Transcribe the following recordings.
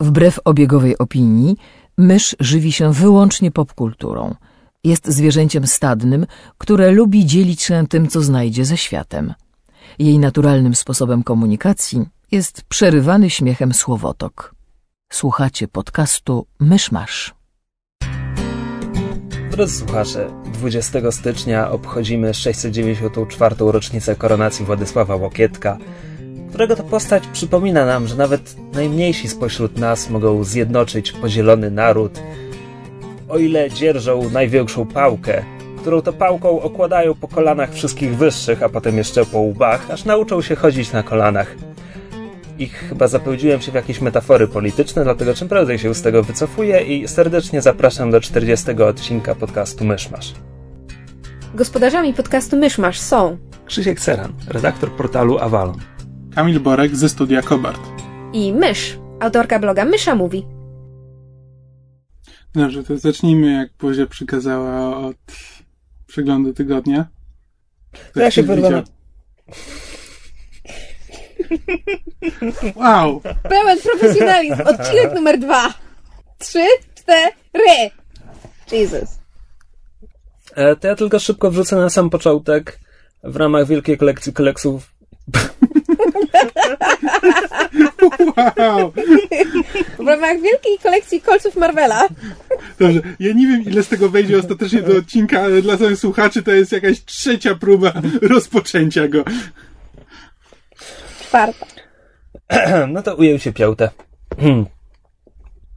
Wbrew obiegowej opinii, mysz żywi się wyłącznie popkulturą. Jest zwierzęciem stadnym, które lubi dzielić się tym, co znajdzie ze światem. Jej naturalnym sposobem komunikacji jest przerywany śmiechem słowotok. Słuchacie podcastu Myszmasz. Drodzy słuchacze, 20 stycznia obchodzimy 694. rocznicę koronacji Władysława Łokietka, którego to postać przypomina nam, że nawet najmniejsi spośród nas mogą zjednoczyć podzielony naród, o ile dzierżą największą pałkę, którą to pałką okładają po kolanach wszystkich wyższych, a potem jeszcze po łbach, aż nauczą się chodzić na kolanach. I chyba zapełdziłem się w jakieś metafory polityczne, dlatego czym prędzej się z tego wycofuję i serdecznie zapraszam do 40 odcinka podcastu Myszmasz. Gospodarzami podcastu Myszmasz są Krzysiek Seran, redaktor portalu Avalon. Kamil Borek ze studia Kobart. i Mysz, autorka bloga Mysza Mówi. Dobrze, to zacznijmy jak Bozia przykazała od przeglądu tygodnia. Ja się widział? Wow! Pełen profesjonalizm, odcinek numer dwa. Trzy, cztery. Jesus. E, to ja tylko szybko wrzucę na sam początek w ramach wielkiej kolekcji koleksów. Wow! W ramach wielkiej kolekcji kolców Marvela. Dobrze, ja nie wiem ile z tego wejdzie ostatecznie do odcinka, ale dla samych słuchaczy to jest jakaś trzecia próba rozpoczęcia go. Czwarta. No to ujął się piąte.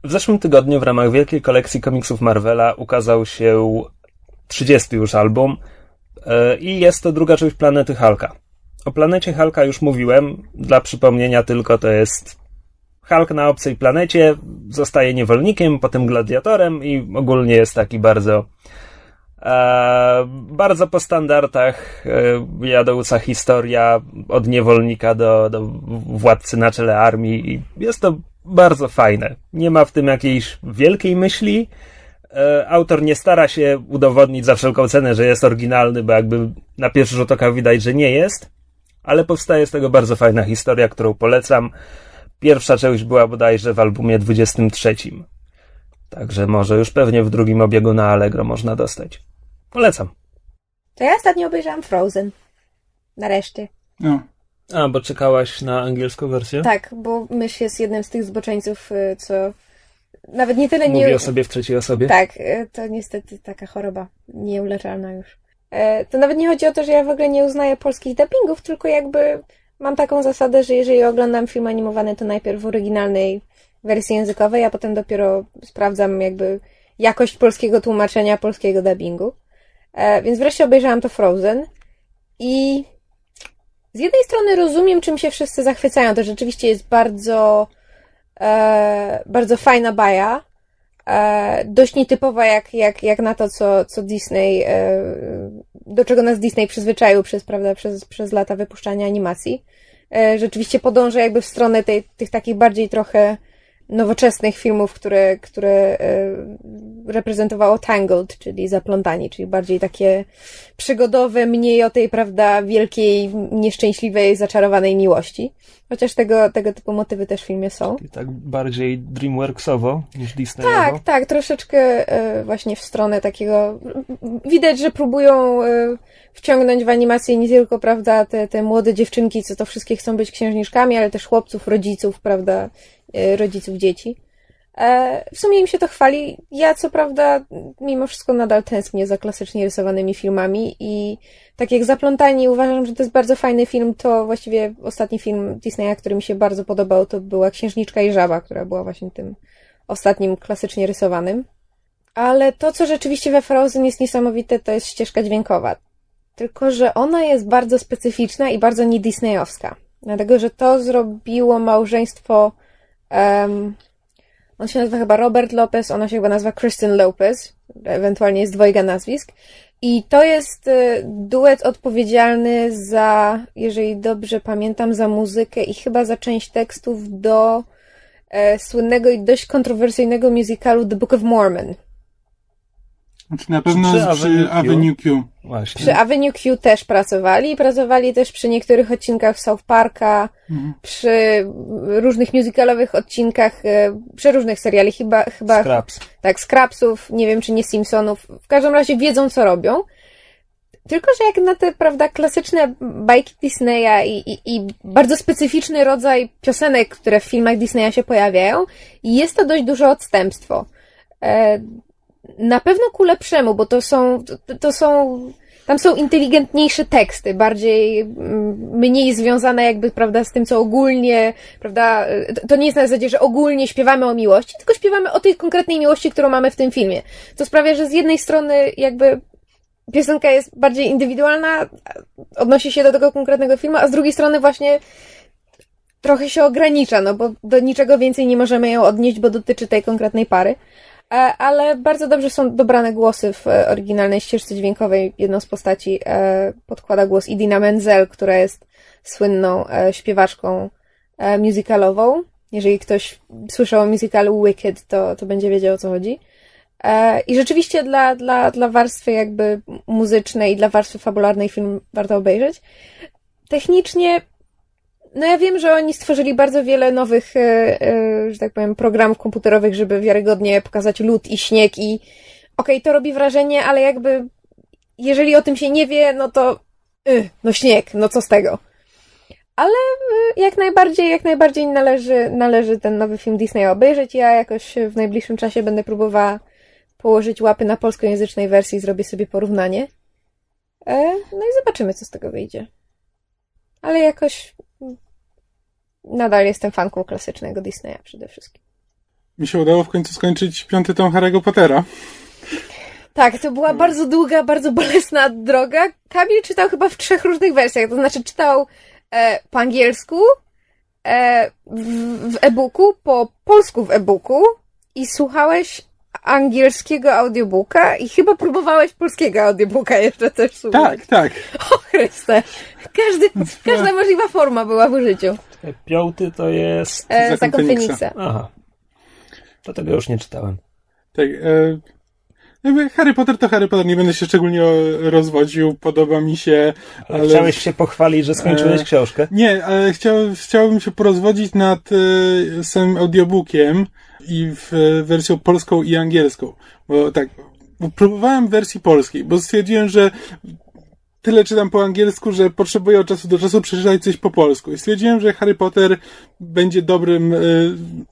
W zeszłym tygodniu w ramach wielkiej kolekcji komiksów Marvela ukazał się 30 już album e, i jest to druga część Planety Hulka. O planecie Hulka już mówiłem, dla przypomnienia tylko to jest Hulk na obcej planecie, zostaje niewolnikiem, potem gladiatorem i ogólnie jest taki bardzo e, bardzo po standardach e, jadąca historia od niewolnika do, do władcy na czele armii i jest to bardzo fajne. Nie ma w tym jakiejś wielkiej myśli. E, autor nie stara się udowodnić za wszelką cenę, że jest oryginalny, bo jakby na pierwszy rzut oka widać, że nie jest, ale powstaje z tego bardzo fajna historia, którą polecam. Pierwsza część była bodajże w albumie 23. Także może już pewnie w drugim obiegu na Allegro można dostać. Polecam. To ja ostatnio obejrzałam Frozen. Nareszcie. No. A, bo czekałaś na angielską wersję? Tak, bo Mysz jest jednym z tych zboczeńców, y, co nawet nie tyle nie... Mówi o sobie w trzeciej osobie? Tak, y, to niestety taka choroba nieuleczalna już. E, To nawet nie chodzi o to, że ja w ogóle nie uznaję polskich dubbingów, tylko jakby mam taką zasadę, że jeżeli oglądam film animowany, to najpierw w oryginalnej wersji językowej, a potem dopiero sprawdzam jakby jakość polskiego tłumaczenia, polskiego dubbingu. E, Więc wreszcie obejrzałam to Frozen i z jednej strony rozumiem, czym się wszyscy zachwycają. To rzeczywiście jest bardzo, e, bardzo fajna baja. E, dość nietypowa jak, jak, jak na to, co, co Disney, e, do czego nas Disney przyzwyczaił przez, prawda, przez, przez lata wypuszczania animacji. E, rzeczywiście podąża jakby w stronę tej, tych takich bardziej trochę nowoczesnych filmów, które, które e, reprezentowało Tangled, czyli Zaplątani, czyli bardziej takie przygodowe, mniej o tej, prawda, wielkiej, nieszczęśliwej, zaczarowanej miłości. Chociaż tego, tego typu motywy też w filmie są. I tak bardziej DreamWorksowo niż Disneyowo. Tak, tak, troszeczkę e, właśnie w stronę takiego. Widać, że próbują e, wciągnąć w animację nie tylko, prawda, te, te młode dziewczynki, co to wszystkie chcą być księżniczkami, ale też chłopców, rodziców, prawda, rodziców dzieci. E, W sumie im się to chwali. Ja, co prawda, mimo wszystko nadal tęsknię za klasycznie rysowanymi filmami i tak jak Zaplątani uważam, że to jest bardzo fajny film, to właściwie ostatni film Disneya, który mi się bardzo podobał, to była Księżniczka i Żaba, która była właśnie tym ostatnim klasycznie rysowanym. Ale to, co rzeczywiście we Frozen jest niesamowite, to jest ścieżka dźwiękowa. Tylko, że ona jest bardzo specyficzna i bardzo nie Disneyowska. Dlatego, że to zrobiło małżeństwo em, on się nazywa chyba Robert Lopez, ona się chyba nazywa Kristen Lopez, ewentualnie jest dwojga nazwisk. I to jest e, duet odpowiedzialny za, jeżeli dobrze pamiętam, za muzykę i chyba za część tekstów do e, słynnego i dość kontrowersyjnego musicalu The Book of Mormon. Znaczy na pewno Przy przy, Avenue Q. Avenue Q. Właśnie. Przy Avenue Q też pracowali i pracowali też przy niektórych odcinkach South Parka, Mhm. przy różnych musicalowych odcinkach, e, przy różnych seriali, chyba, chyba Scraps. tak, Scrapsów, nie wiem czy nie Simpsonów. W każdym razie wiedzą co robią. Tylko, że jak na te, prawda, klasyczne bajki Disneya i, i, i bardzo specyficzny rodzaj piosenek, które w filmach Disneya się pojawiają, jest to dość duże odstępstwo. Na pewno ku lepszemu, bo to są, to, są, tam są inteligentniejsze teksty, bardziej, mm, mniej związane jakby, prawda, z tym, co ogólnie, prawda, to nie jest na zasadzie, że ogólnie śpiewamy o miłości, tylko śpiewamy o tej konkretnej miłości, którą mamy w tym filmie. To sprawia, że z jednej strony jakby piosenka jest bardziej indywidualna, odnosi się do tego konkretnego filmu, a z drugiej strony właśnie trochę się ogranicza, no bo do niczego więcej nie możemy ją odnieść, bo dotyczy tej konkretnej pary. E, Ale bardzo dobrze są dobrane głosy w e, oryginalnej ścieżce dźwiękowej. Jedną z postaci e, podkłada głos Idina Menzel, która jest słynną śpiewaczką musicalową. Jeżeli ktoś słyszał o musicalu Wicked, to, to będzie wiedział o co chodzi. I rzeczywiście dla, dla, dla warstwy jakby muzycznej i dla warstwy fabularnej film warto obejrzeć. Technicznie, no ja wiem, że oni stworzyli bardzo wiele nowych, e, e, że tak powiem, programów komputerowych, żeby wiarygodnie pokazać lód i śnieg i okej, to robi wrażenie, ale jakby jeżeli o tym się nie wie, no to y, no śnieg, no co z tego. Ale y, jak najbardziej, jak najbardziej należy, należy ten nowy film Disneya obejrzeć. Ja jakoś w najbliższym czasie będę próbowała położyć łapy na polskojęzycznej wersji, zrobię sobie porównanie. E, no i zobaczymy, co z tego wyjdzie. Ale jakoś nadal jestem fanką klasycznego Disneya przede wszystkim. Mi się udało w końcu skończyć piąty tom Harry'ego Pottera. Tak, to była bardzo długa, bardzo bolesna droga. Kamil czytał chyba w trzech różnych wersjach, to znaczy czytał e, po angielsku, e, w, w e-booku, po polsku w e-booku i słuchałeś angielskiego audiobooka i chyba próbowałeś polskiego audiobooka jeszcze też słuchać. Tak, tak. O Chryste. Każdy, każda możliwa forma była w użyciu. Piąty to jest... E, Zakon Feniksa. Aha. To tego już nie czytałem. Tak. E, jakby Harry Potter to Harry Potter, nie będę się szczególnie rozwodził, podoba mi się, Ale, ale... chciałeś się pochwalić, że skończyłeś E, książkę? Nie, ale chciał, chciałbym się porozwodzić nad e, samym audiobookiem i w, e, wersją polską i angielską. Bo tak, bo próbowałem wersji polskiej, bo stwierdziłem, że tyle czytam po angielsku, że potrzebuję od czasu do czasu przeczytać coś po polsku. I stwierdziłem, że Harry Potter będzie dobrym, e,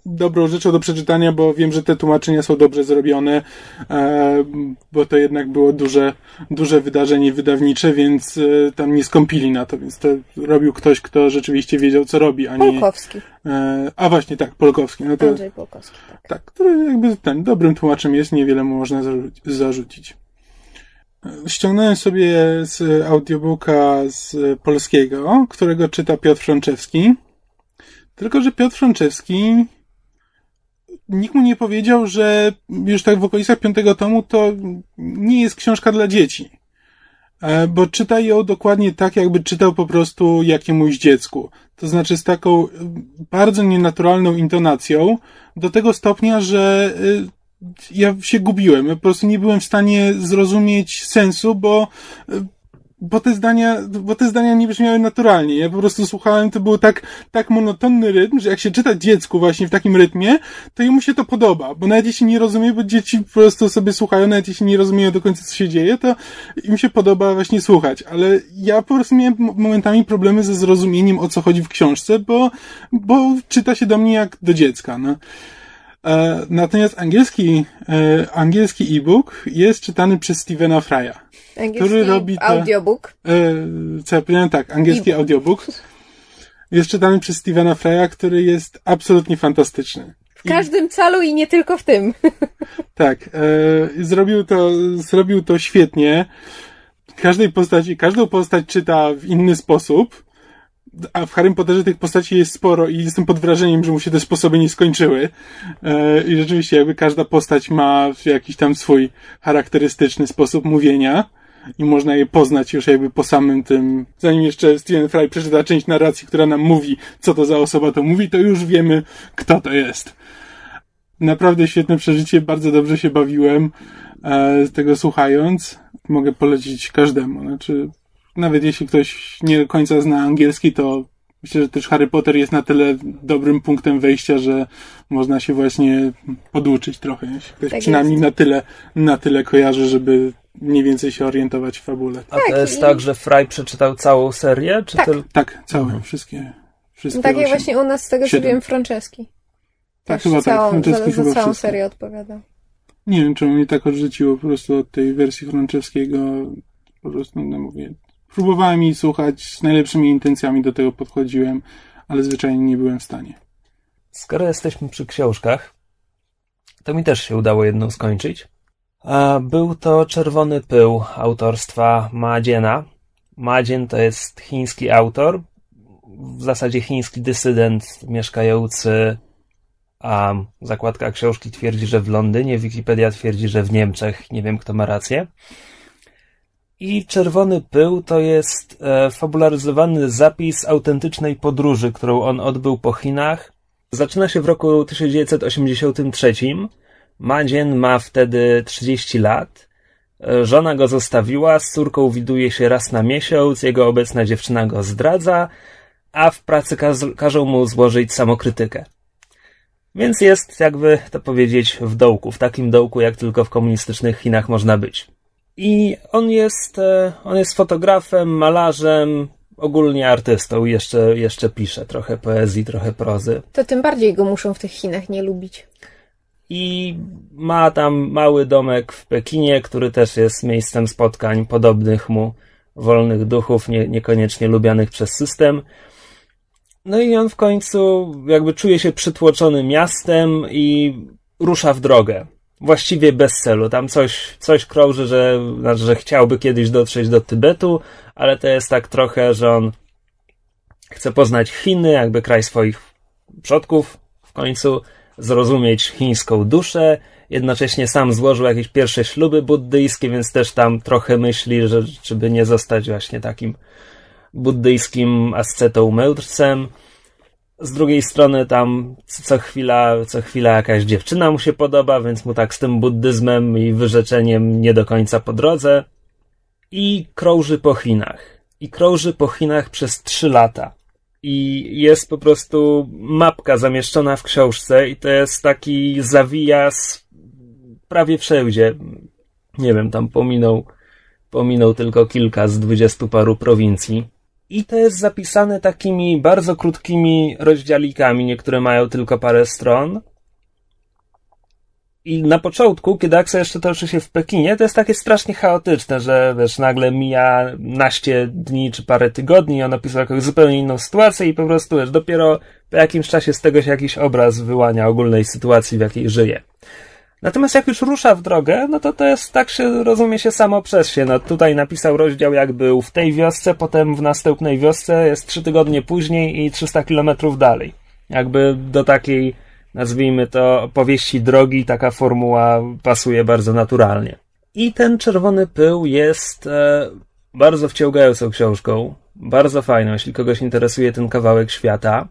dobrą rzeczą do przeczytania, bo wiem, że te tłumaczenia są dobrze zrobione, e, bo to jednak było duże, duże wydarzenie wydawnicze, więc e, tam nie skąpili na to, więc to robił ktoś, kto rzeczywiście wiedział, co robi, a nie... Polkowski. A właśnie, tak, Polkowski. No to, Andrzej Polkowski, tak. tak, który jakby ten dobrym tłumaczem jest, niewiele mu można zarzuci- zarzucić. Ściągnąłem sobie z audiobooka z polskiego, którego czyta Piotr Frączewski. Tylko, że Piotr Frączewski nikt mu nie powiedział, że już tak w okolicach piątego tomu to nie jest książka dla dzieci. E, Bo czyta ją dokładnie tak, jakby czytał po prostu jakiemuś dziecku. To znaczy z taką bardzo nienaturalną intonacją, do tego stopnia, że y, ja się gubiłem. Po prostu nie byłem w stanie zrozumieć sensu, bo, bo te zdania, bo te zdania nie brzmiały naturalnie. Ja po prostu słuchałem, to był tak, tak monotonny rytm, że jak się czyta dziecku właśnie w takim rytmie, to jemu się to podoba, bo nawet jeśli nie rozumie, bo dzieci po prostu sobie słuchają, nawet jeśli nie rozumieją do końca, co się dzieje, to im się podoba właśnie słuchać, ale ja po prostu miałem momentami problemy ze zrozumieniem, o co chodzi w książce, bo, bo czyta się do mnie jak do dziecka, no. E, natomiast angielski, e, angielski e-book jest czytany przez Stevena Frya. Angielski Który robi audiobook. E, co ja powiedziałem tak, angielski audiobook jest czytany przez Stevena Frya, który jest absolutnie fantastyczny. W każdym calu i nie tylko w tym. Tak, e, zrobił to, zrobił to świetnie. Każdej postaci, każdą postać czyta w inny sposób, a w Harrym Potterze tych postaci jest sporo i jestem pod wrażeniem, że mu się te sposoby nie skończyły. E, I rzeczywiście jakby każda postać ma jakiś tam swój charakterystyczny sposób mówienia i można je poznać już jakby po samym tym, zanim jeszcze Stephen Fry przeczyta część narracji, która nam mówi, co to za osoba to mówi, to już wiemy, kto to jest. Naprawdę świetne przeżycie, bardzo dobrze się bawiłem. e, tego słuchając. Mogę polecić każdemu. Znaczy, nawet jeśli ktoś nie do końca zna angielski, to myślę, że też Harry Potter jest na tyle dobrym punktem wejścia, że można się właśnie poduczyć trochę. Jeśli ktoś Tak przynajmniej jest. na tyle, na tyle kojarzy, żeby mniej więcej się orientować w fabule. A to Tak, jest tak, że Fry przeczytał całą serię? Czy Tak. tyl- Tak, całe, Mhm. wszystkie. wszystkie Tak jak osiem. właśnie u nas z tego Siedem. wiem Franceski. Tak, Też chyba tak, całą, Franceski za, za całą wszystkie. serię odpowiada. Nie wiem, czemu mnie tak odrzuciło po prostu od tej wersji franceskiego. Po prostu, no mówię, próbowałem jej słuchać, z najlepszymi intencjami do tego podchodziłem, ale zwyczajnie nie byłem w stanie. Skoro jesteśmy przy książkach, to mi też się udało jedną skończyć. Był to Czerwony Pył autorstwa Madziena. Madzien to jest chiński autor, w zasadzie chiński dysydent mieszkający, a zakładka książki twierdzi, że w Londynie, Wikipedia twierdzi, że w Niemczech. Nie wiem, kto ma rację. I Czerwony Pył to jest e, fabularyzowany zapis autentycznej podróży, którą on odbył po Chinach. Zaczyna się w roku 1983. Madzien ma wtedy 30 lat. E, Żona go zostawiła, z córką widuje się raz na miesiąc, jego obecna dziewczyna go zdradza, a w pracy kaz- każą mu złożyć samokrytykę. Więc jest, jakby to powiedzieć, w dołku, w takim dołku, jak tylko w komunistycznych Chinach można być. I on jest, e, on jest fotografem, malarzem, ogólnie artystą, jeszcze, jeszcze pisze trochę poezji, trochę prozy. To tym bardziej go muszą w tych Chinach nie lubić. I ma tam mały domek w Pekinie, który też jest miejscem spotkań podobnych mu wolnych duchów, nie, niekoniecznie lubianych przez system. No i on w końcu jakby czuje się przytłoczony miastem i rusza w drogę. Właściwie bez celu. Tam coś, coś krąży, że, znaczy, że chciałby kiedyś dotrzeć do Tybetu, ale to jest tak trochę, że on chce poznać Chiny, jakby kraj swoich przodków w końcu, zrozumieć chińską duszę. Jednocześnie sam złożył jakieś pierwsze śluby buddyjskie, więc też tam trochę myśli, że czy by nie zostać właśnie takim buddyjskim ascetą mędrcem. Z drugiej strony tam co chwila, co chwila jakaś dziewczyna mu się podoba, więc mu tak z tym buddyzmem i wyrzeczeniem nie do końca po drodze. I krąży po Chinach. I krąży po Chinach przez trzy lata. I jest po prostu mapka zamieszczona w książce i to jest taki zawijas prawie wszędzie. Nie wiem, tam pominął, pominął tylko kilka z dwudziestu paru prowincji. I to jest zapisane takimi bardzo krótkimi rozdziałikami, niektóre mają tylko parę stron. I na początku, kiedy akcja jeszcze toczy się w Pekinie, to jest takie strasznie chaotyczne, że wiesz, nagle mija naście dni czy parę tygodni i on opisał jakąś zupełnie inną sytuację i po prostu wiesz, dopiero po jakimś czasie z tego się jakiś obraz wyłania ogólnej sytuacji, w jakiej żyje. Natomiast jak już rusza w drogę, no to to jest, tak się rozumie się samo przez się. No tutaj napisał rozdział jak był w tej wiosce, potem w następnej wiosce jest trzy tygodnie później i 300 kilometrów dalej. Jakby do takiej, nazwijmy to, opowieści drogi taka formuła pasuje bardzo naturalnie. I ten czerwony pył jest e, bardzo wciągającą książką, bardzo fajną, jeśli kogoś interesuje ten kawałek świata.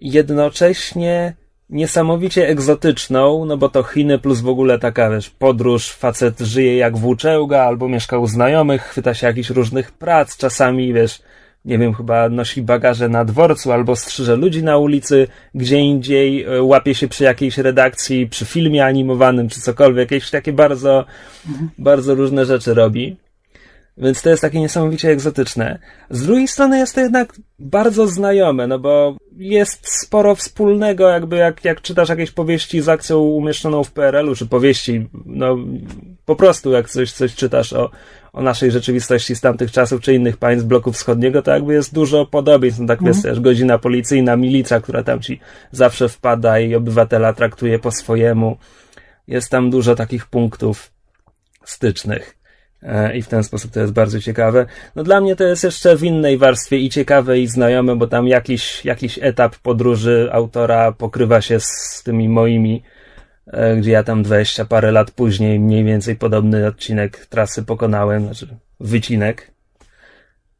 Jednocześnie niesamowicie egzotyczną, no bo to Chiny plus w ogóle taka, wiesz, podróż, facet żyje jak włóczęga, albo mieszka u znajomych, chwyta się jakichś różnych prac, czasami, wiesz, nie wiem, chyba nosi bagaże na dworcu, albo strzyże ludzi na ulicy, gdzie indziej e, łapie się przy jakiejś redakcji, przy filmie animowanym, czy cokolwiek, jakieś takie bardzo, bardzo różne rzeczy robi. Więc to jest takie niesamowicie egzotyczne. Z drugiej strony jest to jednak bardzo znajome, no bo jest sporo wspólnego, jakby jak, jak czytasz jakieś powieści z akcją umieszczoną w PRL-u, czy powieści, no po prostu jak coś, coś czytasz o, o naszej rzeczywistości z tamtych czasów, czy innych państw bloku wschodniego, to jakby jest dużo podobieństw. No tak Mhm. jest też godzina policyjna, milicja, która tam ci zawsze wpada i obywatela traktuje po swojemu. Jest tam dużo takich punktów stycznych. E, I w ten sposób to jest bardzo ciekawe. No dla mnie to jest jeszcze w innej warstwie i ciekawe i znajome, bo tam jakiś, jakiś etap podróży autora pokrywa się z tymi moimi, e, gdzie ja tam 20 parę lat później mniej więcej podobny odcinek trasy pokonałem, znaczy wycinek.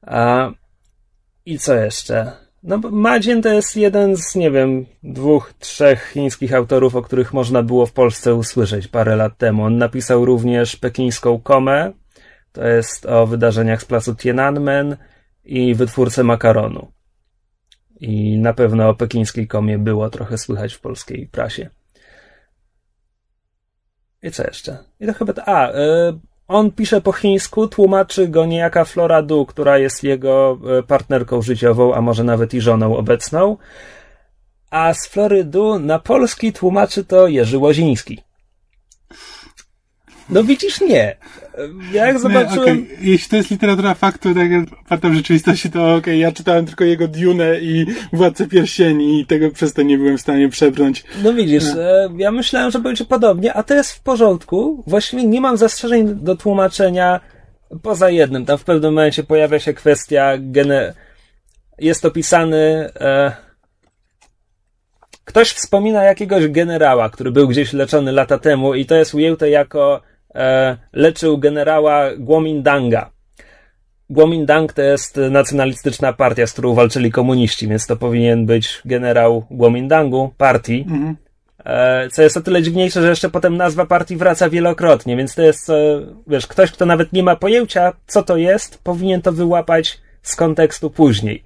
A, I co jeszcze? No, Madzien to jest jeden z, nie wiem, dwóch, trzech chińskich autorów, o których można było w Polsce usłyszeć parę lat temu. On napisał również pekińską komę, to jest o wydarzeniach z placu Tiananmen i wytwórcę makaronu. I na pewno o pekińskiej komie było trochę słychać w polskiej prasie. I co jeszcze? I to chyba. A, y, on pisze po chińsku, tłumaczy go niejaka Flora Du, która jest jego y, partnerką życiową, a może nawet i żoną obecną. A z Flory Du na polski tłumaczy to Jerzy Łoziński. No widzisz, nie. Jak zobaczyłem... Nie, okay. Jeśli to jest literatura faktu, tak oparta w rzeczywistości, to okej, okay. ja czytałem tylko jego Dune i Władcę Pierścieni i tego przez to nie byłem w stanie przebrnąć. No widzisz, no. ja myślałem, że będzie podobnie, a to jest w porządku. Właściwie nie mam zastrzeżeń do tłumaczenia poza jednym. Tam w pewnym momencie pojawia się kwestia gene... Jest opisany... E... Ktoś wspomina jakiegoś generała, który był gdzieś leczony lata temu i to jest ujęte jako leczył generała Guomindanga. Guomindang to jest nacjonalistyczna partia, z którą walczyli komuniści, więc to powinien być generał Guomindangu, partii. Mhm. E, co jest o tyle dziwniejsze, że jeszcze potem nazwa partii wraca wielokrotnie, więc to jest, e, wiesz, ktoś, kto nawet nie ma pojęcia, co to jest, powinien to wyłapać z kontekstu później.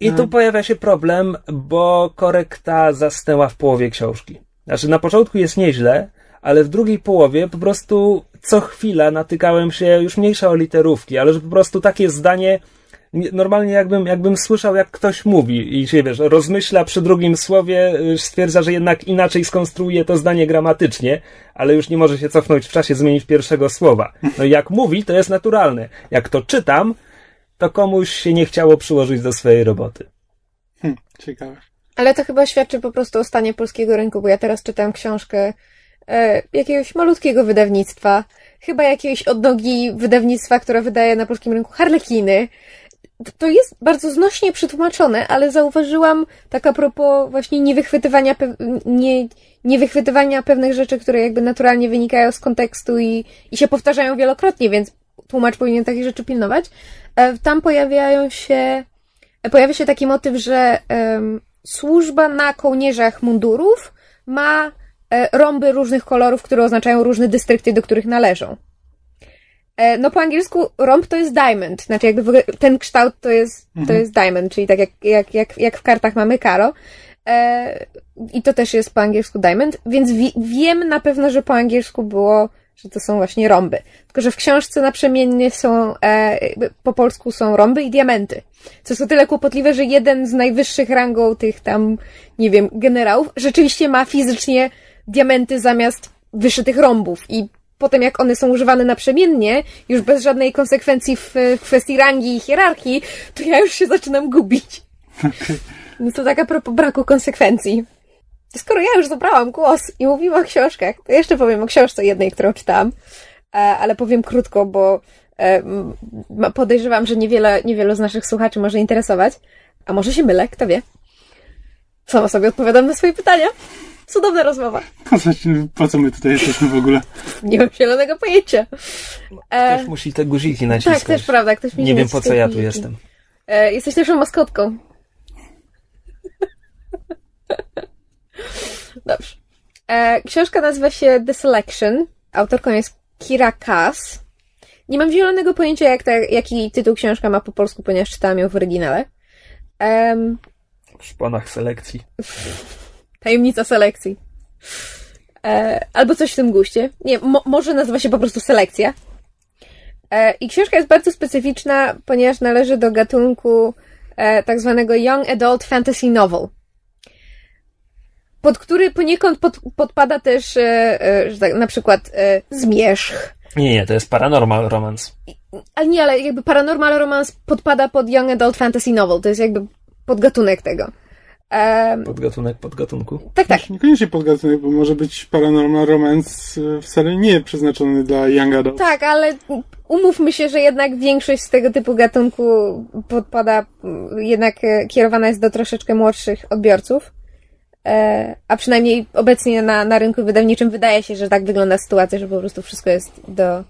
I tu mhm. pojawia się problem, bo korekta zasnęła w połowie książki. Znaczy, na początku jest nieźle, ale w drugiej połowie po prostu co chwila natykałem się już mniejsza o literówki, ale że po prostu takie zdanie normalnie jakbym, jakbym słyszał, jak ktoś mówi i się, wiesz, rozmyśla przy drugim słowie, y, stwierdza, że jednak inaczej skonstruuje to zdanie gramatycznie, ale już nie może się cofnąć w czasie, zmienić pierwszego słowa. No i jak mówi, to jest naturalne. Jak to czytam, to komuś się nie chciało przyłożyć do swojej roboty. Hm, ciekawe. Ale to chyba świadczy po prostu o stanie polskiego rynku, bo ja teraz czytam książkę e, jakiegoś malutkiego wydawnictwa, chyba jakiegoś odnogi wydawnictwa, które wydaje na polskim rynku harlekiny. To jest bardzo znośnie przetłumaczone, ale zauważyłam tak a propos właśnie niewychwytywania, nie, niewychwytywania pewnych rzeczy, które jakby naturalnie wynikają z kontekstu i, i się powtarzają wielokrotnie, więc tłumacz powinien takich rzeczy pilnować. E, tam pojawiają się, pojawia się taki motyw, że um, służba na kołnierzach mundurów ma E, rąby różnych kolorów, które oznaczają różne dystrykty, do których należą. E, no po angielsku rąb to jest diamond, znaczy jakby ten kształt to jest, mhm. to jest diamond, czyli tak jak, jak, jak, jak w kartach mamy karo. E, I to też jest po angielsku diamond, więc wi wiem na pewno, że po angielsku było, że to są właśnie rąby. Tylko, że w książce naprzemiennie są, po polsku są rąby i diamenty. Co jest o tyle kłopotliwe, że jeden z najwyższych rangą tych tam, nie wiem, generałów rzeczywiście ma fizycznie diamenty zamiast wyszytych rąbów i potem jak one są używane naprzemiennie, już bez żadnej konsekwencji w, w kwestii rangi i hierarchii, to ja już się zaczynam gubić. Okay. No to tak a propos braku konsekwencji. Skoro ja już zabrałam głos i mówiłam o książkach, to jeszcze powiem o książce jednej, którą czytałam, e, ale powiem krótko, bo e, podejrzewam, że niewiele, niewielu z naszych słuchaczy może interesować. A może się mylę, kto wie. Sama sobie odpowiadam na swoje pytania. Cudowna rozmowa. Po co, my tutaj jesteśmy w ogóle? Nie mam zielonego pojęcia. E... Ktoś musi te guziki naciskać. Tak, też prawda. Ktoś Nie wiem, po co ja tu jestem. E, jesteś naszą maskotką. Dobrze. E, książka nazywa się The Selection. Autorką jest Kira Kass. Nie mam zielonego pojęcia, jak ta, jaki tytuł książka ma po polsku, ponieważ czytałam ją w oryginale. Um, w szponach selekcji. Tajemnica selekcji. E, albo coś w tym guście. Nie, mo może nazywa się po prostu selekcja. E, I książka jest bardzo specyficzna, ponieważ należy do gatunku e, tak zwanego Young Adult Fantasy Novel. Pod który poniekąd pod, podpada też e, e, tak, na przykład e, zmierzch. Nie, nie, to jest paranormal romance. Ale nie, ale jakby paranormal romance podpada pod Young Adult Fantasy Novel. To jest jakby podgatunek tego. Um, podgatunek podgatunku? Tak, tak. Niekoniecznie podgatunek, bo może być paranormal romance e, wcale nie przeznaczony dla young adult. Tak, ale umówmy się, że jednak większość z tego typu gatunku podpada, jednak e, kierowana jest do troszeczkę młodszych odbiorców. E, a przynajmniej obecnie na, na rynku wydawniczym wydaje się, że tak wygląda sytuacja, że po prostu wszystko jest do,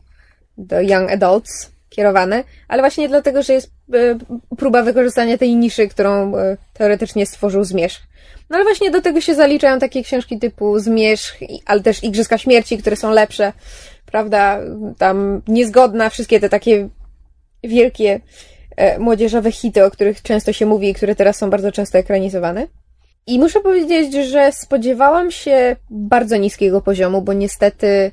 do young adults kierowane, ale właśnie dlatego, że jest e, próba wykorzystania tej niszy, którą e, teoretycznie stworzył Zmierzch. No ale właśnie do tego się zaliczają takie książki typu Zmierzch, ale też Igrzyska Śmierci, które są lepsze, prawda, tam Niezgodna, wszystkie te takie wielkie e, młodzieżowe hity, o których często się mówi i które teraz są bardzo często ekranizowane. I muszę powiedzieć, że spodziewałam się bardzo niskiego poziomu, bo niestety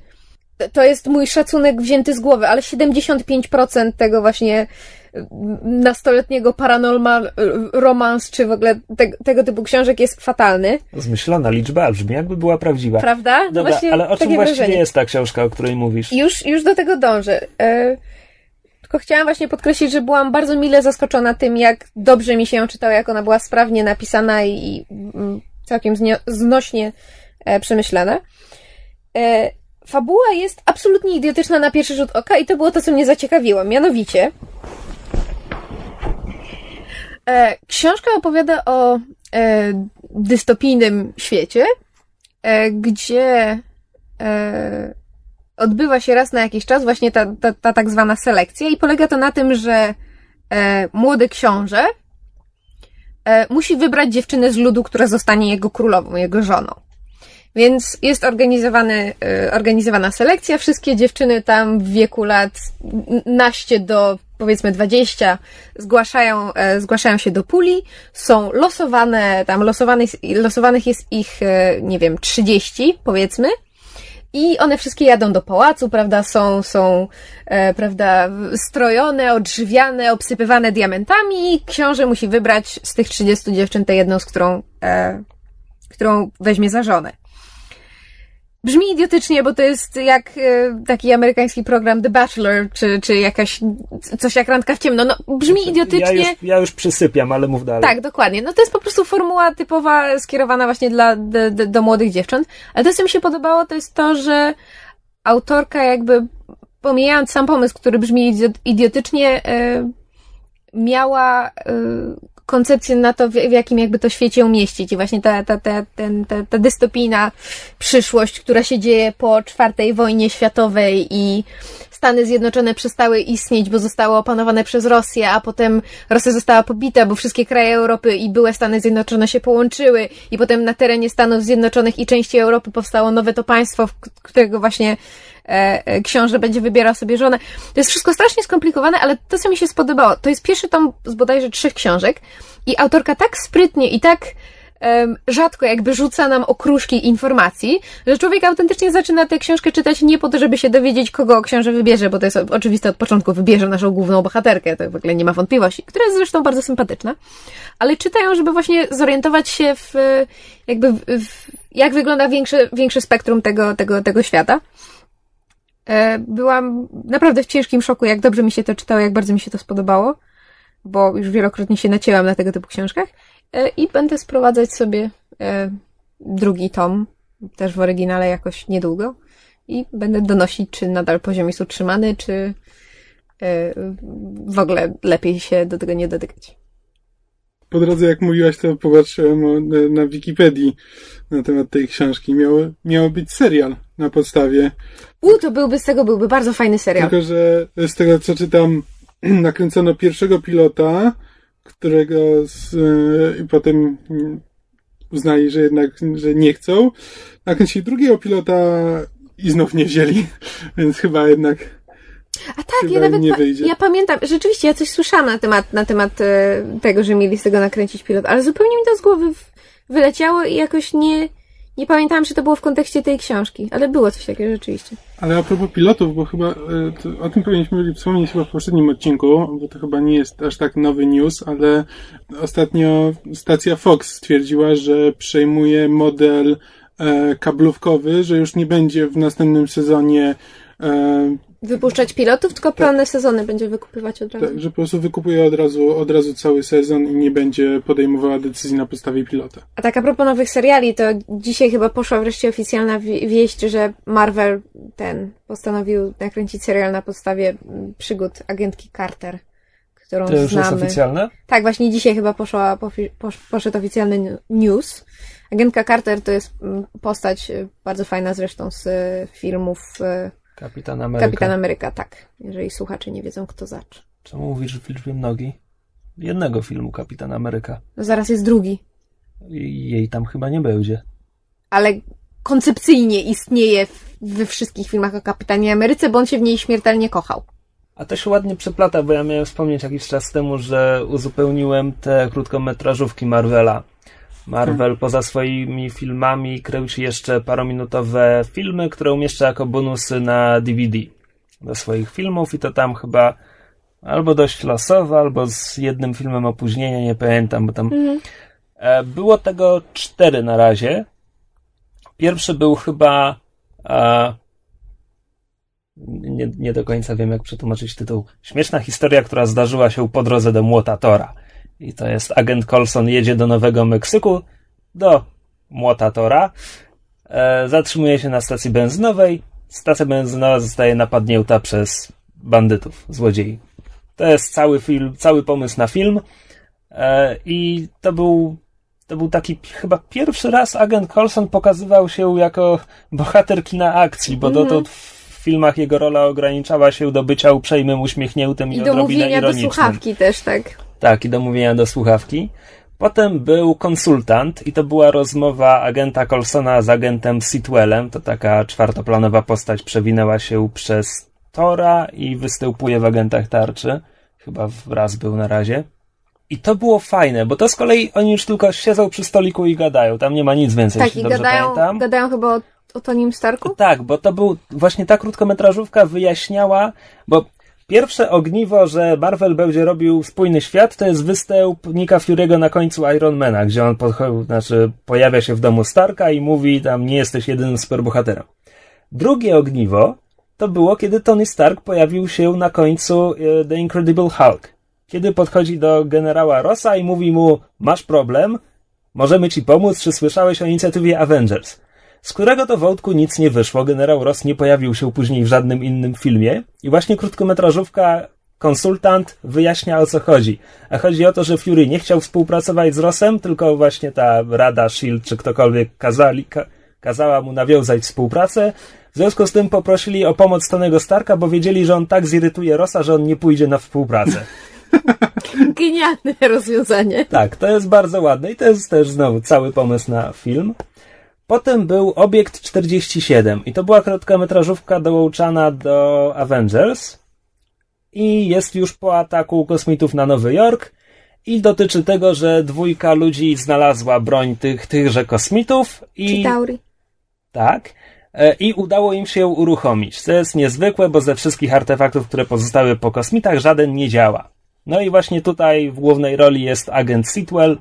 to jest mój szacunek wzięty z głowy, ale 75% tego właśnie nastoletniego paranormal romans, czy w ogóle te, tego typu książek jest fatalny. Zmyślona liczba, brzmi jakby była prawdziwa. Prawda? Dobra, właśnie ale o czym właściwie wrażenie. jest ta książka, o której mówisz? Już, już do tego dążę. E, tylko chciałam właśnie podkreślić, że byłam bardzo mile zaskoczona tym, jak dobrze mi się ją czytało, jak ona była sprawnie napisana i mm, całkiem znośnie e, przemyślana. E, fabuła jest absolutnie idiotyczna na pierwszy rzut oka i to było to, co mnie zaciekawiło. Mianowicie, e, książka opowiada o e, dystopijnym świecie, e, gdzie e, odbywa się raz na jakiś czas właśnie ta, ta, ta tak zwana selekcja i polega to na tym, że e, młody książę e, musi wybrać dziewczynę z ludu, która zostanie jego królową, jego żoną. Więc jest organizowany, e, organizowana selekcja. Wszystkie dziewczyny tam w wieku lat naście do powiedzmy 20 zgłaszają, e, zgłaszają się do puli, są losowane, tam losowanych, losowanych jest ich, e, nie wiem, 30 powiedzmy. I one wszystkie jadą do pałacu, prawda, są, są, e, prawda, strojone, odżywiane, obsypywane diamentami i książę musi wybrać z tych 30 dziewczyn tę jedną, z którą, e, którą weźmie za żonę. Brzmi idiotycznie, bo to jest jak e, taki amerykański program The Bachelor, czy, czy jakaś, coś jak randka w ciemno. No, brzmi idiotycznie. Ja już, ja już przysypiam, ale mów dalej. Tak, dokładnie. No to jest po prostu formuła typowa, skierowana właśnie dla, do, do, do młodych dziewcząt. Ale to, co mi się podobało, to jest to, że autorka jakby, pomijając sam pomysł, który brzmi idiotycznie, e, miała e, koncepcję na to, w, jakim jakby to świecie umieścić. I właśnie ta, ta, ta, ten, ta, ta dystopijna przyszłość, która się dzieje po czwartej wojnie światowej i Stany Zjednoczone przestały istnieć, bo zostały opanowane przez Rosję, a potem Rosja została pobita, bo wszystkie kraje Europy i były Stany Zjednoczone się połączyły i potem na terenie Stanów Zjednoczonych i części Europy powstało nowe to państwo, którego właśnie E, e, książę będzie wybierał sobie żonę. To jest wszystko strasznie skomplikowane, ale to, co mi się spodobało, to jest pierwszy tom z bodajże trzech książek i autorka tak sprytnie i tak rzadko jakby rzuca nam okruszki informacji, że człowiek autentycznie zaczyna tę książkę czytać nie po to, żeby się dowiedzieć, kogo książę wybierze, bo to jest oczywiste od początku, wybierze naszą główną bohaterkę, to w ogóle nie ma wątpliwości, która jest zresztą bardzo sympatyczna, ale czytają, żeby właśnie zorientować się w, jakby, w, jak wygląda większe, większe spektrum tego, tego, tego świata. E, byłam naprawdę w ciężkim szoku, jak dobrze mi się to czytało, jak bardzo mi się to spodobało, bo już wielokrotnie się nacięłam na tego typu książkach. E, i będę sprowadzać sobie e, drugi tom, też w oryginale jakoś niedługo i będę donosić, czy nadal poziom jest utrzymany, czy w ogóle lepiej się do tego nie dotykać. Po drodze, jak mówiłaś, to popatrzyłem na, na Wikipedii na temat tej książki. Miało, miało być serial na podstawie. U, to byłby z tego byłby bardzo fajny serial. Tylko, że z tego, co czytam, nakręcono pierwszego pilota, którego z, i potem uznali, że jednak, że nie chcą. Nakręcili drugiego pilota i znów nie wzięli, więc chyba jednak a tak, ja nawet pa ja pamiętam, rzeczywiście ja coś słyszałam na temat, na temat e, tego, że mieli z tego nakręcić pilot, ale zupełnie mi to z głowy wyleciało i jakoś nie, nie pamiętałam, czy to było w kontekście tej książki, ale było coś takiego rzeczywiście. Ale a propos pilotów, bo chyba e, o tym powinniśmy wspomnieć chyba w poprzednim odcinku, bo to chyba nie jest aż tak nowy news, ale ostatnio stacja Fox stwierdziła, że przejmuje model e, kablówkowy, że już nie będzie w następnym sezonie e, wypuszczać pilotów, tylko pełne tak. sezony będzie wykupywać od razu. Tak, że po prostu wykupuje od razu, od razu cały sezon i nie będzie podejmowała decyzji na podstawie pilota. A tak a propos nowych seriali, to dzisiaj chyba poszła wreszcie oficjalna wieść, że Marvel ten postanowił nakręcić serial na podstawie przygód agentki Carter, którą to już znamy. jest oficjalne? Tak, właśnie dzisiaj chyba poszła, posz, poszedł oficjalny news. Agentka Carter to jest postać bardzo fajna zresztą z filmów Kapitan Ameryka. Kapitan Ameryka, tak. Jeżeli słuchacze nie wiedzą, kto zacz. Czemu mówisz w liczbie mnogi? Jednego filmu Kapitan Ameryka. No zaraz jest drugi. I jej tam chyba nie będzie. Ale koncepcyjnie istnieje we wszystkich filmach o Kapitanie Ameryce, bo on się w niej śmiertelnie kochał. A to się ładnie przeplata, bo ja miałem wspomnieć jakiś czas temu, że uzupełniłem te krótkometrażówki Marvela. Marvel poza swoimi filmami kręci jeszcze parominutowe filmy, które umieszcza jako bonusy na DVD do swoich filmów i to tam chyba albo dość losowo, albo z jednym filmem opóźnienia, nie pamiętam, bo tam e, było tego cztery na razie. Pierwszy był chyba e, nie, nie do końca wiem, jak przetłumaczyć tytuł. Śmieszna historia, która zdarzyła się po drodze do Młota Tora. I to jest agent Colson jedzie do Nowego Meksyku, do Młota Tora, e, zatrzymuje się na stacji benzynowej, stacja benzynowa zostaje napadnięta przez bandytów, złodziei. To jest cały film, cały pomysł na film e, i to był to był taki chyba pierwszy raz agent Colson pokazywał się jako bohater kina akcji, bo dotąd w filmach jego rola ograniczała się do bycia uprzejmym, uśmiechniętym i, I do odrobinę mówienia do ironicznym. słuchawki też, tak. Tak, i do mówienia do słuchawki. Potem był konsultant i to była rozmowa agenta Colsona z agentem Sitwellem. To taka czwartoplanowa postać przewinęła się przez Tora i występuje w agentach tarczy. Chyba raz był na razie. I to było fajne, bo to z kolei oni już tylko siedzą przy stoliku i gadają. Tam nie ma nic więcej, Tak, jeśli i dobrze gadają, pamiętam. gadają chyba o, o Tonim Starku? Tak, bo to był właśnie ta krótkometrażówka wyjaśniała, bo pierwsze ogniwo, że Marvel będzie robił spójny świat, to jest występ Nika Fury'ego na końcu Ironmana, gdzie on znaczy pojawia się w domu Starka i mówi tam nie jesteś jedynym superbohaterem. Drugie ogniwo to było, kiedy Tony Stark pojawił się na końcu e, The Incredible Hulk. Kiedy podchodzi do generała Rossa i mówi mu, masz problem, możemy ci pomóc, czy słyszałeś o inicjatywie Avengers? Z którego to wątku nic nie wyszło. Generał Ross nie pojawił się później w żadnym innym filmie i właśnie krótkometrażówka konsultant wyjaśnia o co chodzi. A chodzi o to, że Fury nie chciał współpracować z Rossem, tylko właśnie ta Rada Shield czy ktokolwiek kazali, ka, kazała mu nawiązać współpracę. W związku z tym poprosili o pomoc Tonego Starka, bo wiedzieli, że on tak zirytuje Rossa, że on nie pójdzie na współpracę. Genialne rozwiązanie. Tak, to jest bardzo ładne i to jest też znowu cały pomysł na film. Potem był Obiekt 47 i to była krótkometrażówka dołączana do Avengers i jest już po ataku kosmitów na Nowy Jork i dotyczy tego, że dwójka ludzi znalazła broń tych, tychże kosmitów i Chitauri. tak e, i udało im się uruchomić. To jest niezwykłe, bo ze wszystkich artefaktów, które pozostały po kosmitach, żaden nie działa. No i właśnie tutaj w głównej roli jest agent Sitwell,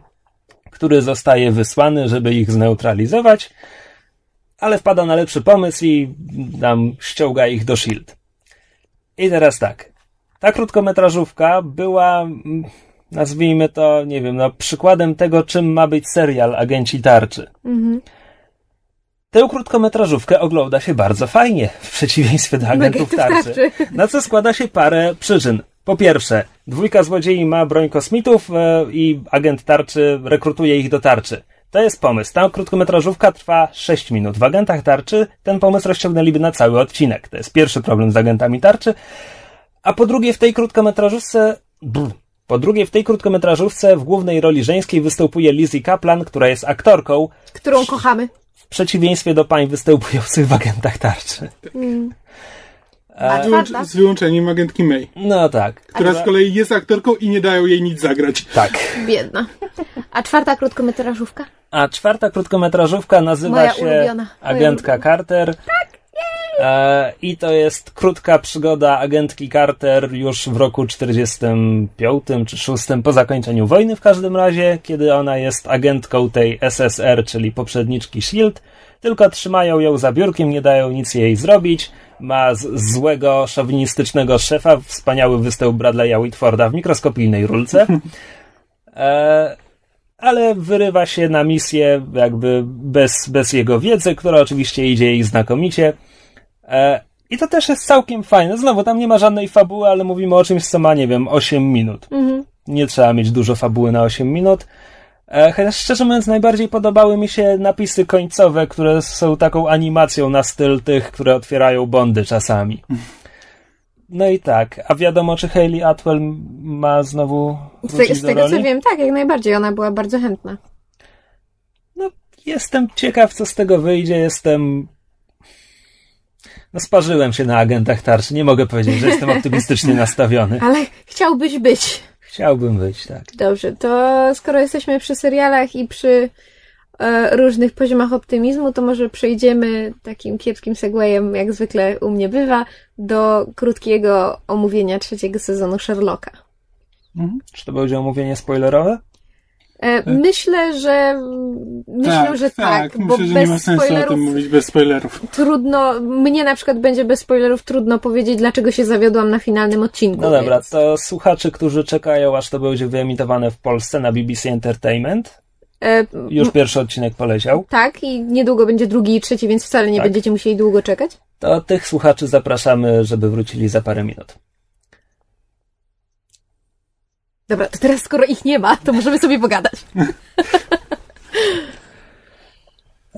który zostaje wysłany, żeby ich zneutralizować, ale wpada na lepszy pomysł i tam ściąga ich do SHIELD. I teraz tak. Ta krótkometrażówka była, mm, nazwijmy to, nie wiem, no, przykładem tego, czym ma być serial Agenci Tarczy. Tę krótkometrażówkę ogląda się bardzo fajnie, w przeciwieństwie do agentów tarczy. Na co składa się parę przyczyn. Po pierwsze, dwójka złodziei ma broń kosmitów e, i agent tarczy rekrutuje ich do tarczy. To jest pomysł. Ta krótkometrażówka trwa 6 minut. W agentach tarczy ten pomysł rozciągnęliby na cały odcinek. To jest pierwszy problem z agentami tarczy. A po drugie, w tej krótkometrażówce. Brr, po drugie, w tej krótkometrażówce w głównej roli żeńskiej występuje Lizzie Kaplan, która jest aktorką, Którą kochamy. w przeciwieństwie do pań występujących w agentach tarczy. A z wyłączeniem agentki May, No tak. która z kolei jest aktorką i nie dają jej nic zagrać. Tak. Biedna. A czwarta krótkometrażówka? A czwarta krótkometrażówka nazywa Moja się ulubiona. Moja Agentka ulubiona. Carter. E, I to jest krótka przygoda agentki Carter już w roku 45 czy 6 po zakończeniu wojny w każdym razie, kiedy ona jest agentką tej SSR, czyli poprzedniczki SHIELD, tylko trzymają ją za biurkiem, nie dają nic jej zrobić. Ma z- złego, szowinistycznego szefa, wspaniały występ Bradley'a Whitforda w mikroskopijnej rulce. E, ale wyrywa się na misję jakby bez, bez jego wiedzy, która oczywiście idzie jej znakomicie. E, I to też jest całkiem fajne. Znowu, tam nie ma żadnej fabuły, ale mówimy o czymś, co ma, nie wiem, 8 minut. Nie trzeba mieć dużo fabuły na 8 minut. E, chociaż szczerze mówiąc, najbardziej podobały mi się napisy końcowe, które są taką animacją na styl tych, które otwierają bondy czasami. No i tak, a wiadomo, czy Hayley Atwell ma znowu Z, z tego co wiem, tak, jak najbardziej. Ona była bardzo chętna. No, jestem ciekaw, co z tego wyjdzie. Jestem. No, sparzyłem się na agentach tarczy. Nie mogę powiedzieć, że jestem optymistycznie nastawiony. Ale chciałbyś być. Chciałbym być, tak. Dobrze, to skoro jesteśmy przy serialach i przy e, różnych poziomach optymizmu, to może przejdziemy takim kiepskim segwayem, jak zwykle u mnie bywa, do krótkiego omówienia trzeciego sezonu Sherlocka. Czy to będzie omówienie spoilerowe? E, myślę, że myślę, że tak, bo Myślę, że nie bez ma sensu o spoilerów tym mówić bez spoilerów. trudno, mnie na przykład będzie bez spoilerów trudno powiedzieć, dlaczego się zawiodłam na finalnym odcinku. No dobra, więc- to słuchacze, którzy czekają, aż to będzie wyemitowane w Polsce na BBC Entertainment. E, Już pierwszy odcinek poleciał. tak, i niedługo będzie drugi i trzeci, więc wcale nie Tak. będziecie musieli długo czekać. To tych słuchaczy zapraszamy, żeby wrócili za parę minut. Dobra, to teraz skoro ich nie ma, to możemy sobie pogadać.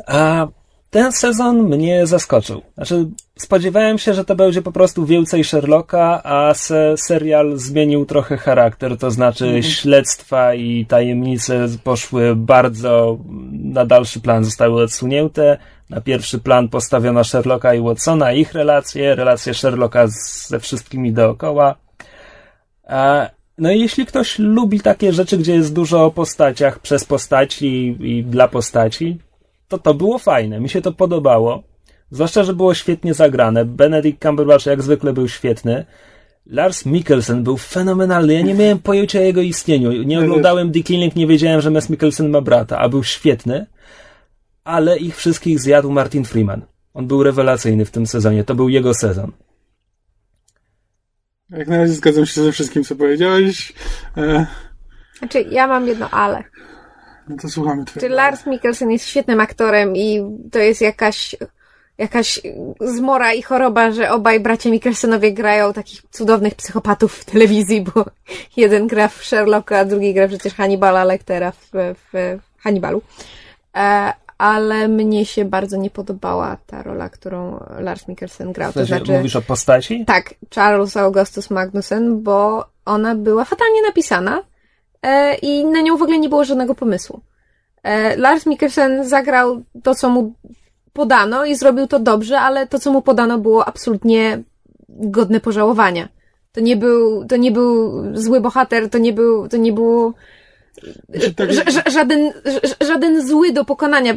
A ten sezon mnie zaskoczył. Znaczy, spodziewałem się, że to będzie po prostu więcej Sherlocka, a se serial zmienił trochę charakter, to znaczy śledztwa i tajemnice poszły bardzo na dalszy plan, zostały odsunięte. Na pierwszy plan postawiono Sherlocka i Watsona, ich relacje, relacje Sherlocka ze wszystkimi dookoła. A, no i jeśli ktoś lubi takie rzeczy, gdzie jest dużo o postaciach, przez postaci i dla postaci, to to było fajne. Mi się to podobało. Zwłaszcza, że było świetnie zagrane. Benedict Cumberbatch jak zwykle był świetny. Lars Mikkelsen był fenomenalny. Ja nie miałem pojęcia o jego istnieniu. Nie oglądałem The Killing, nie wiedziałem, że Mess Mikkelsen ma brata, a był świetny. Ale ich wszystkich zjadł Martin Freeman. On był rewelacyjny w tym sezonie. To był jego sezon. Jak na razie zgadzam się ze wszystkim, co powiedziałeś. E, Znaczy, ja mam jedno ale. no to słuchamy Czy twojego. Lars Mikkelsen jest świetnym aktorem i to jest jakaś, jakaś zmora i choroba, że obaj bracia Mikkelsenowie grają takich cudownych psychopatów w telewizji, bo jeden gra w Sherlocka, a drugi gra przecież Hannibala Lectera w, w Hannibalu. Ale mnie się bardzo nie podobała ta rola, którą Lars Mikkelsen grał. W To znaczy, Mówisz o postaci? tak, Charles Augustus Magnussen, bo ona była fatalnie napisana e, i na nią w ogóle nie było żadnego pomysłu. E, Lars Mikkelsen zagrał to, co mu podano i zrobił to dobrze, ale to, co mu podano, było absolutnie godne pożałowania. To nie był, to nie był zły bohater, to nie był, to nie było Tak, ża- ża- żaden, ża- żaden zły do pokonania.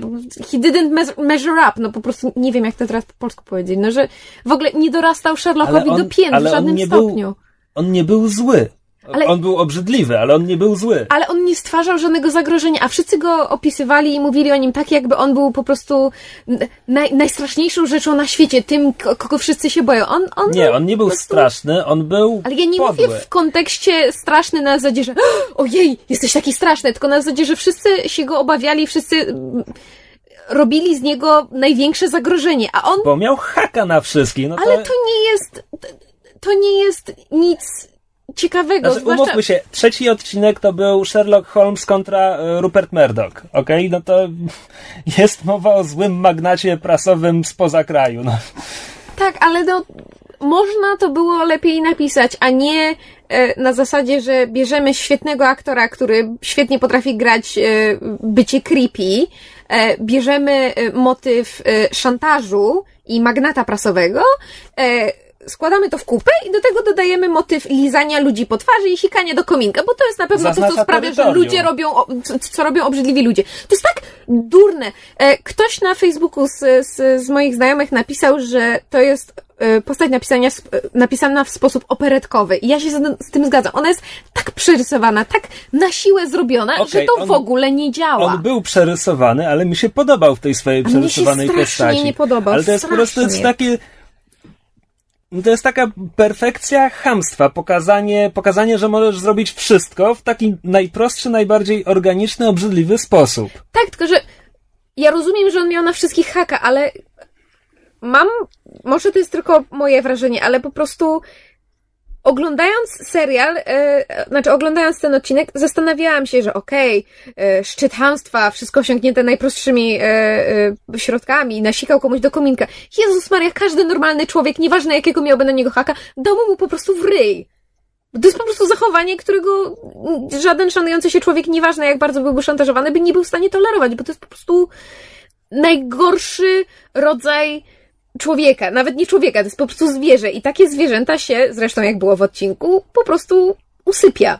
He didn't measure up. No po prostu nie wiem, jak to teraz po polsku powiedzieć. No, że w ogóle nie dorastał Sherlockowi on- do pięt w żadnym nie był- stopniu. On nie był zły. Ale- On był obrzydliwy, ale on nie był zły. Ale on nie stwarzał żadnego zagrożenia, a wszyscy go opisywali i mówili o nim tak, jakby on był po prostu naj, najstraszniejszą rzeczą na świecie, tym, ko- kogo wszyscy się boją. On, on Nie, on nie był prostu- straszny, on był Ale ja nie podły. mówię w kontekście straszny na zasadzie, że ojej, jesteś taki straszny, tylko na zasadzie, że wszyscy się go obawiali, wszyscy mm, robili z niego największe zagrożenie, a on, Bo miał haka na wszystkich. No to, ale to nie jest, to nie jest nic ciekawego, Znaczy, zwłaszcza... umówmy się, trzeci odcinek to był Sherlock Holmes kontra e, Rupert Murdoch, okej? No to jest mowa o złym magnacie prasowym spoza kraju, no. Tak, ale no, można to było lepiej napisać, a nie e, na zasadzie, że bierzemy świetnego aktora, który świetnie potrafi grać e, bycie creepy, bierzemy motyw szantażu i magnata prasowego, składamy to w kupę i do tego dodajemy motyw lizania ludzi po twarzy i sikania do kominka, bo to jest na pewno to, co Zaznacza sprawia, że terytorium. ludzie robią, co, robią obrzydliwi ludzie. To jest tak durne. E, Ktoś na Facebooku z, z, z moich znajomych napisał, że to jest e, postać napisania, e, napisana w sposób operetkowy. I ja się z, z tym zgadzam. Ona jest tak przerysowana, tak na siłę zrobiona, Okej, że to on- w ogóle nie działa. On był przerysowany, ale mi się podobał w tej swojej A mnie się przerysowanej strasznie postaci. nie podobał, ale to jest po prostu jest strasznie. takie... To jest taka perfekcja chamstwa, pokazanie, pokazanie, że możesz zrobić wszystko w taki najprostszy, najbardziej organiczny, obrzydliwy sposób. Tak, tylko że ja rozumiem, że on miał na wszystkich haka, ale mam, może to jest tylko moje wrażenie, ale po prostu oglądając serial, e, znaczy oglądając ten odcinek, zastanawiałam się, że okej, okay, szczyt hamstwa, wszystko osiągnięte najprostszymi e, e, środkami, nasikał komuś do kominka. Jezus Maria, każdy normalny człowiek, nieważne jakiego miałby na niego haka, dałby mu po prostu w ryj. To jest po prostu zachowanie, którego żaden szanujący się człowiek, nieważne jak bardzo byłby szantażowany, by nie był w stanie tolerować, bo to jest po prostu najgorszy rodzaj człowieka, nawet nie człowieka, to jest po prostu zwierzę. I takie zwierzęta się, zresztą jak było w odcinku, po prostu usypia.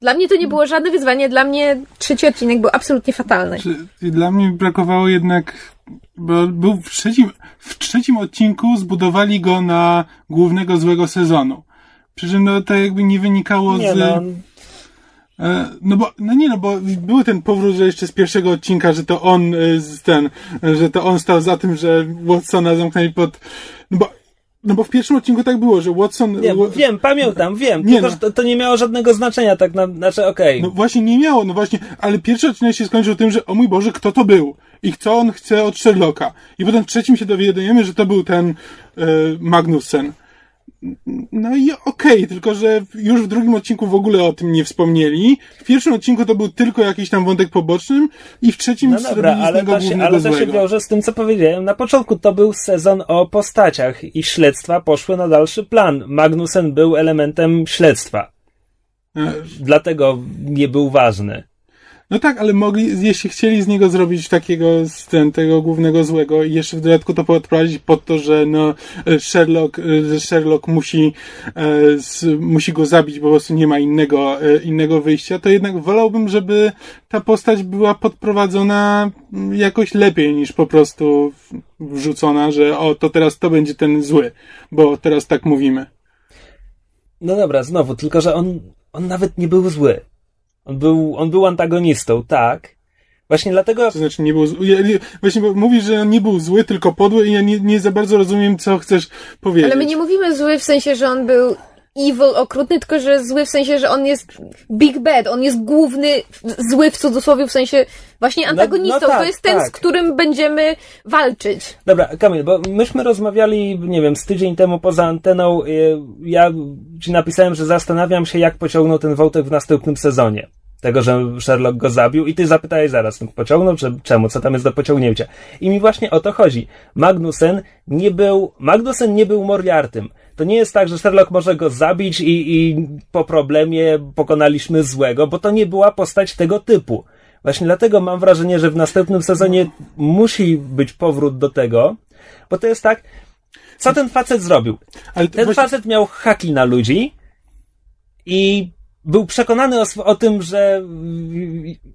Dla mnie to nie było żadne wyzwanie, dla mnie trzeci odcinek był absolutnie fatalny. Dla mnie brakowało jednak, bo był w trzecim, w trzecim odcinku zbudowali go na głównego złego sezonu. Przy czym no to jakby nie wynikało nie, z... No. E, no bo, no nie no, bo był ten powrót, że jeszcze z pierwszego odcinka, że to on, e, ten, że to on stał za tym, że Watsona zamknęli pod, no bo, no bo w pierwszym odcinku tak było, że Watson... Nie, wiem, pamiętam, wiem, nie tylko no. że to, to, nie miało żadnego znaczenia, tak na, znaczy okej. Okay. No właśnie nie miało, no właśnie, ale pierwszy odcinek się skończył tym, że o mój Boże, kto to był? I co on chce od Sherlocka? I potem w trzecim się dowiadujemy, że to był ten e, Magnussen. No i okej, okay, tylko że już w drugim odcinku w ogóle o tym nie wspomnieli. W pierwszym odcinku to był tylko jakiś tam wątek poboczny i w trzecim no dobra, ale to, się, ale to się wiąże z tym, co powiedziałem. Na początku to był sezon o postaciach i śledztwa poszły na dalszy plan. Magnussen był elementem śledztwa. E... Dlatego nie był ważny. No tak, ale mogli, jeśli chcieli z niego zrobić takiego, z ten, tego głównego złego i jeszcze w dodatku to podprowadzić pod to, że no Sherlock, że Sherlock musi, e, z, musi go zabić, bo po prostu nie ma innego, e, innego wyjścia, to jednak wolałbym, żeby ta postać była podprowadzona jakoś lepiej niż po prostu wrzucona, że o, to teraz to będzie ten zły, bo teraz tak mówimy. No dobra, znowu, tylko że on, on nawet nie był zły. On był, on był antagonistą, tak. Właśnie dlatego. To znaczy nie był zły. Ja, nie, właśnie mówisz, że on nie był zły, tylko podły i ja nie, nie za bardzo rozumiem, co chcesz powiedzieć. Ale my nie mówimy zły w sensie, że on był evil, okrutny, tylko że zły w sensie, że on jest big bad, on jest główny, zły w cudzysłowie, w sensie właśnie antagonistą. No, no tak, to jest ten, tak. z którym będziemy walczyć. Dobra, Kamil, bo myśmy rozmawiali, nie wiem, z tydzień temu poza anteną, y, ja ci napisałem, że zastanawiam się, jak pociągnął ten wątek w następnym sezonie. Tego, że Sherlock go zabił i ty zapytałeś zaraz, no pociągnął, czy czemu, co tam jest do pociągnięcia. I mi właśnie o to chodzi. Magnussen nie był, Magnussen nie był Moriartym. To nie jest tak, że Sherlock może go zabić i, i po problemie pokonaliśmy złego, bo to nie była postać tego typu. Właśnie dlatego mam wrażenie, że w następnym sezonie musi być powrót do tego, bo to jest tak, co ten facet zrobił? ten właśnie... facet miał haki na ludzi i był przekonany o, o, tym, że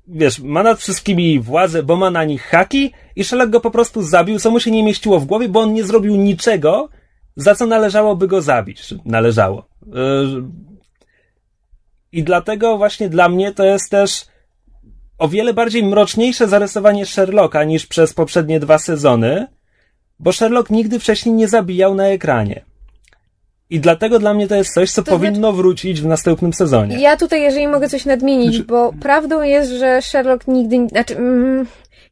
wiesz, ma nad wszystkimi władzę, bo ma na nich haki i Sherlock go po prostu zabił, co mu się nie mieściło w głowie, bo on nie zrobił niczego, za co należałoby go zabić. Należało. Yy, I dlatego właśnie dla mnie to jest też o wiele bardziej mroczniejsze zarysowanie Sherlocka niż przez poprzednie dwa sezony, bo Sherlock nigdy wcześniej nie zabijał na ekranie. I dlatego dla mnie to jest coś, co to powinno znaczy, wrócić w następnym sezonie. Ja tutaj, jeżeli mogę coś nadmienić, znaczy... bo prawdą jest, że Sherlock nigdy, znaczy, mm,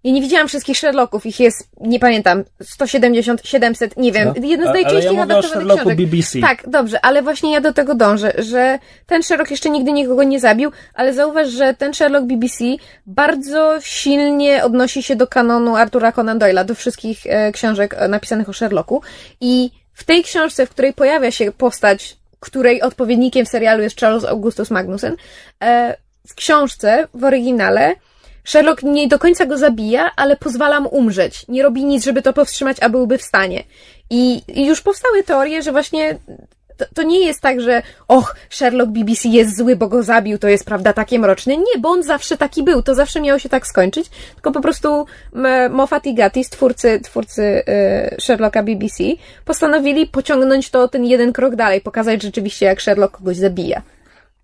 ja nie widziałam wszystkich Sherlocków, ich jest, nie pamiętam, 170, 700, nie wiem, no. jeden z najczęściej ja adaptowanych książek. BBC. Tak, dobrze, ale właśnie ja do tego dążę, że ten Sherlock jeszcze nigdy nikogo nie zabił, ale zauważ, że ten Sherlock BBC bardzo silnie odnosi się do kanonu Artura Conan Doyle'a, do wszystkich e, książek e, napisanych o Sherlocku i w tej książce, w której pojawia się postać, której odpowiednikiem w serialu jest Charles Augustus Magnussen, e, w książce, w oryginale, Sherlock nie do końca go zabija, ale pozwala mu umrzeć. Nie robi nic, żeby to powstrzymać, a byłby w stanie. I, już powstały teorie, że właśnie to, to, nie jest tak, że och, Sherlock BBC jest zły, bo go zabił, to jest prawda takie mroczne. Nie, bo on zawsze taki był, to zawsze miało się tak skończyć, tylko po prostu Moffat i Gatti, twórcy, twórcy y, Sherlocka BBC, postanowili pociągnąć to ten jeden krok dalej, pokazać rzeczywiście, jak Sherlock kogoś zabija.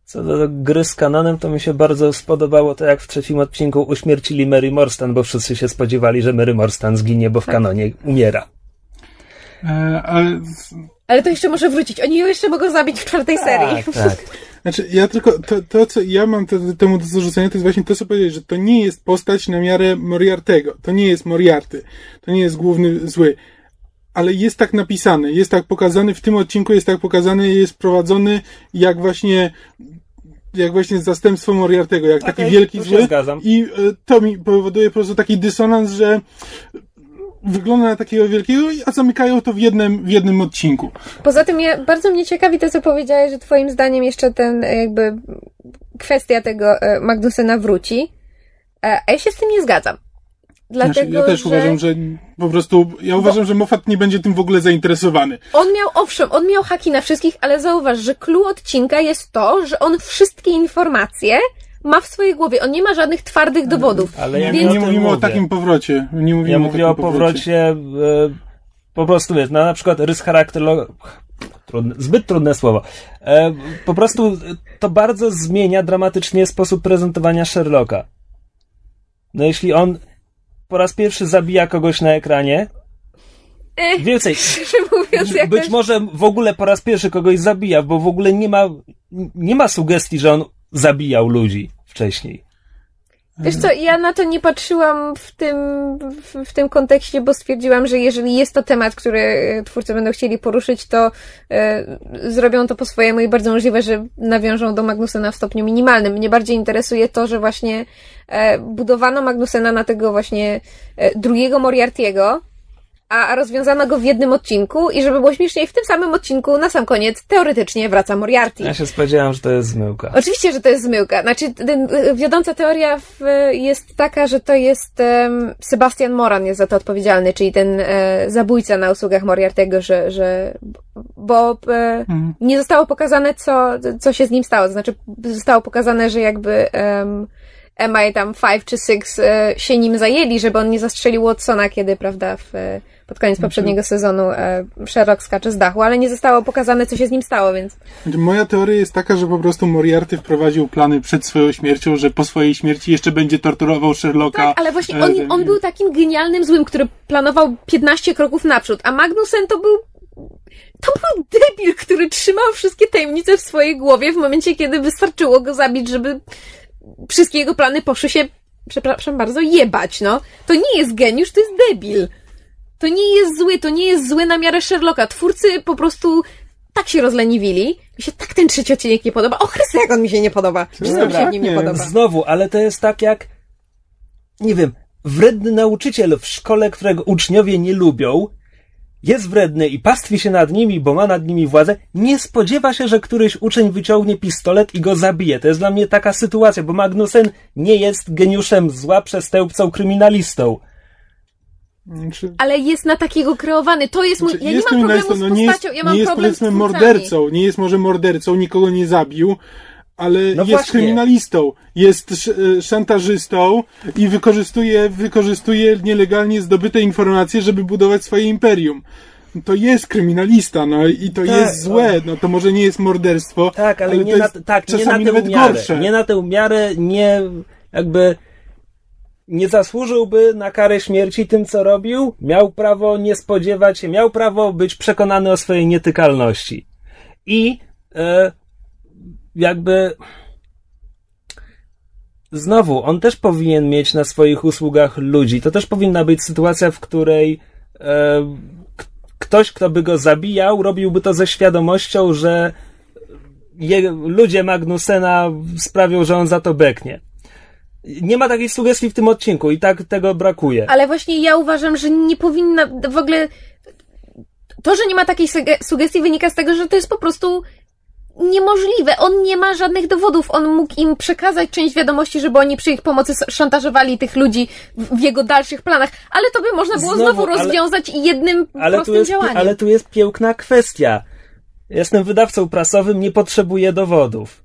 Co do gry z kanonem, to mi się bardzo spodobało to, jak w trzecim odcinku uśmiercili Mary Morstan, bo wszyscy się spodziewali, że Mary Morstan zginie, bo w tak. kanonie umiera. E, ale... ale to jeszcze może wrócić. Oni ją jeszcze mogą zabić w czwartej tak, serii. Tak. Znaczy, ja tylko, to, to co ja mam to, temu do zarzucenia, to jest właśnie to, co powiedzieć, że to nie jest postać na miarę Moriartego. To nie jest Moriarty. To nie jest główny zły. ale jest tak napisany, jest tak pokazany, w tym odcinku jest tak pokazany, jest prowadzony jak właśnie jak właśnie zastępstwo Moriartego, jak Okej, taki wielki zły. zgadzam. I e, to mi powoduje po prostu taki dysonans, że wygląda na takiego wielkiego, a zamykają to w jednym, w jednym odcinku. Poza tym ja, bardzo mnie ciekawi to, co powiedziałeś, że twoim zdaniem jeszcze ten e, jakby kwestia tego e, Magnusena wróci. A ja się z tym nie zgadzam. Dlatego, Znaczy, ja też że uważam, że po prostu, ja uważam, że Moffat nie będzie tym w ogóle zainteresowany. on miał, owszem, on miał haki na wszystkich, ale zauważ, że clue odcinka jest to, że on wszystkie informacje ma w swojej głowie. On nie ma żadnych twardych dowodów. Ale ja Więc- nie o mówimy o mówię. takim powrocie. Nie mówimy Ja o mówię takim o powrocie e, po prostu, wiesz, na, na przykład rys charakteru... Trudne, zbyt trudne słowo. E, po prostu to bardzo zmienia dramatycznie sposób prezentowania Sherlocka. No jeśli on po raz pierwszy zabija kogoś na ekranie, Eh, więcej, mówiąc, jakoś... być może w ogóle po raz pierwszy kogoś zabija, bo w ogóle nie ma, nie ma sugestii, że on zabijał ludzi wcześniej. Wiesz co, ja na to nie patrzyłam w tym, w, w tym kontekście, bo stwierdziłam, że jeżeli jest to temat, który e, twórcy będą chcieli poruszyć, to e, zrobią to po swojemu i bardzo możliwe, że nawiążą do Magnusena w stopniu minimalnym. Mnie bardziej interesuje to, że właśnie e, budowano Magnusena na tego właśnie e, drugiego Moriartiego, a, a rozwiązano go w jednym odcinku i żeby było śmieszniej, w tym samym odcinku na sam koniec teoretycznie wraca Moriarty. Ja się spodziewałem, że to jest zmyłka. Oczywiście, że to jest zmyłka. Znaczy, y, wiodąca teoria w, jest taka, że to jest um, Sebastian Moran jest za to odpowiedzialny, czyli ten e, zabójca na usługach Moriartego, że, że bo e, nie zostało pokazane, co, co się z nim stało. To znaczy, zostało pokazane, że jakby um, MI tam 5 czy 6 e, się nim zajęli, żeby on nie zastrzelił Watsona, kiedy, prawda, w, pod koniec poprzedniego sezonu e, Sherlock skacze z dachu, ale nie zostało pokazane, co się z nim stało, więc Znaczy, Moja teoria jest taka, że po prostu Moriarty wprowadził plany przed swoją śmiercią, że po swojej śmierci jeszcze będzie torturował Sherlocka. Tak, ale właśnie e, on, ten- on był takim genialnym złym, który planował 15 kroków naprzód, a Magnusen to był to był debil, który trzymał wszystkie tajemnice w swojej głowie w momencie, kiedy wystarczyło go zabić, żeby wszystkie jego plany poszły się, przepraszam bardzo, jebać, no. To nie jest geniusz, to jest debil. To nie jest zły, to nie jest zły na miarę Sherlocka. Twórcy po prostu tak się rozleniwili. Mi się tak ten trzeci odcinek nie podoba. O Chryste, jak on mi się nie podoba. Wszystko mi się w nim nie nie. podoba. Znowu, ale to jest tak jak, nie wiem, wredny nauczyciel w szkole, którego uczniowie nie lubią, jest wredny i pastwi się nad nimi, bo ma nad nimi władzę, nie spodziewa się, że któryś uczeń wyciągnie pistolet i go zabije. To jest dla mnie taka sytuacja, bo Magnusen nie jest geniuszem zła, przestępcą, kryminalistą. Znaczy, ale jest na takiego kreowany. To jest mój. znaczy, Ja nie jest mam problemu z no nie jest, postacią, ja mam nie jest problem z powiedzmy twórcami. mordercą, nie jest może mordercą, nikogo nie zabił, ale No jest właśnie. kryminalistą, jest sz, szantażystą i wykorzystuje, wykorzystuje nielegalnie zdobyte informacje, żeby budować swoje imperium. To jest kryminalista, no i to Tak, jest złe, no to może nie jest morderstwo, Tak, ale, nie, to na, tak, nie na czasami tę nawet miarę. gorsze. Nie na tę miarę, nie jakby nie zasłużyłby na karę śmierci tym, co robił. Miał prawo nie spodziewać się, miał prawo być przekonany o swojej nietykalności. I e, jakby znowu, on też powinien mieć na swoich usługach ludzi. To też powinna być sytuacja, w której e, ktoś, kto by go zabijał, robiłby to ze świadomością, że je, ludzie Magnusena sprawią, że on za to beknie. Nie ma takiej sugestii w tym odcinku i tak tego brakuje. Ale właśnie ja uważam, że nie powinna w ogóle. To, że nie ma takiej suge- sugestii, wynika z tego, że to jest po prostu niemożliwe. On nie ma żadnych dowodów. On mógł im przekazać część wiadomości, żeby oni przy ich pomocy szantażowali tych ludzi w jego dalszych planach, ale to by można było Znowu, znowu, ale- rozwiązać jednym Ale prostym jest, działaniem. ale tu jest piękna kwestia. Jestem wydawcą prasowym, nie potrzebuję dowodów.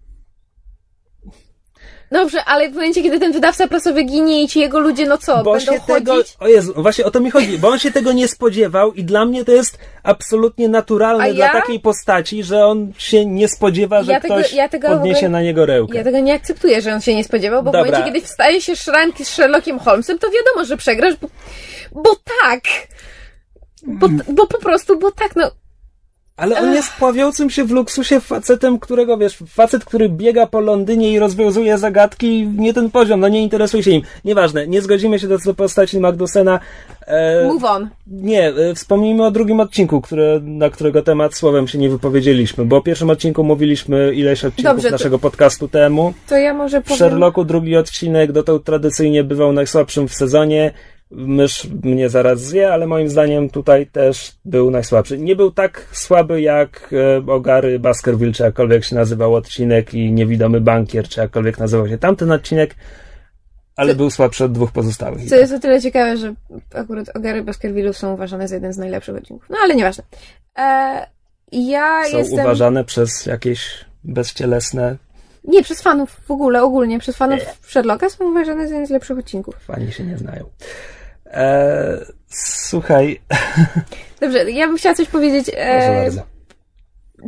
Dobrze, ale w momencie, kiedy ten wydawca prasowy ginie i ci jego ludzie, no co, bo będą się chodzić? tego. O Jezu, właśnie o to mi chodzi, bo on się tego nie spodziewał i dla mnie to jest absolutnie naturalne A dla ja? takiej postaci, że on się nie spodziewa, że Ja tego- ktoś ja tego podniesie ogóle- na niego rękę. Ja tego nie akceptuję, że on się nie spodziewał, bo Dobra. w momencie, kiedy wstaje się szranki z Sherlockiem Holmesem, to wiadomo, że przegrasz, bo, bo tak. Bo, bo po prostu, bo tak, no. Ale on jest pławiącym się w luksusie facetem, którego, wiesz, facet, który biega po Londynie i rozwiązuje zagadki, nie ten poziom, no nie interesuje się im. Nieważne, nie zgodzimy się do, do postaci Magdusena. E, Move on. Nie, e, wspomnijmy o drugim odcinku, które, na którego temat słowem się nie wypowiedzieliśmy, bo o pierwszym odcinku mówiliśmy ileś odcinków Dobrze, naszego to, podcastu temu. To ja może powiem... W Sherlocku drugi odcinek dotąd tradycyjnie bywał najsłabszym w sezonie mysz mnie zaraz zje, ale moim zdaniem tutaj też był najsłabszy. Nie był tak słaby jak e, Ogary Baskerville, czy jakkolwiek się nazywał odcinek i Niewidomy Bankier, czy jakkolwiek nazywał się tamten odcinek, ale co, był słabszy od dwóch pozostałych. Co jest o tyle ciekawe, że akurat Ogary Baskerville są uważane za jeden z najlepszych odcinków. No ale nieważne. E, ja są jestem... uważane przez jakieś bezcielesne nie, przez fanów w ogóle, ogólnie. Przez fanów Sherlocka są uważane za jeden z lepszych odcinków. Fani się nie znają. Eee, słuchaj. Dobrze, ja bym chciała coś powiedzieć. Eee,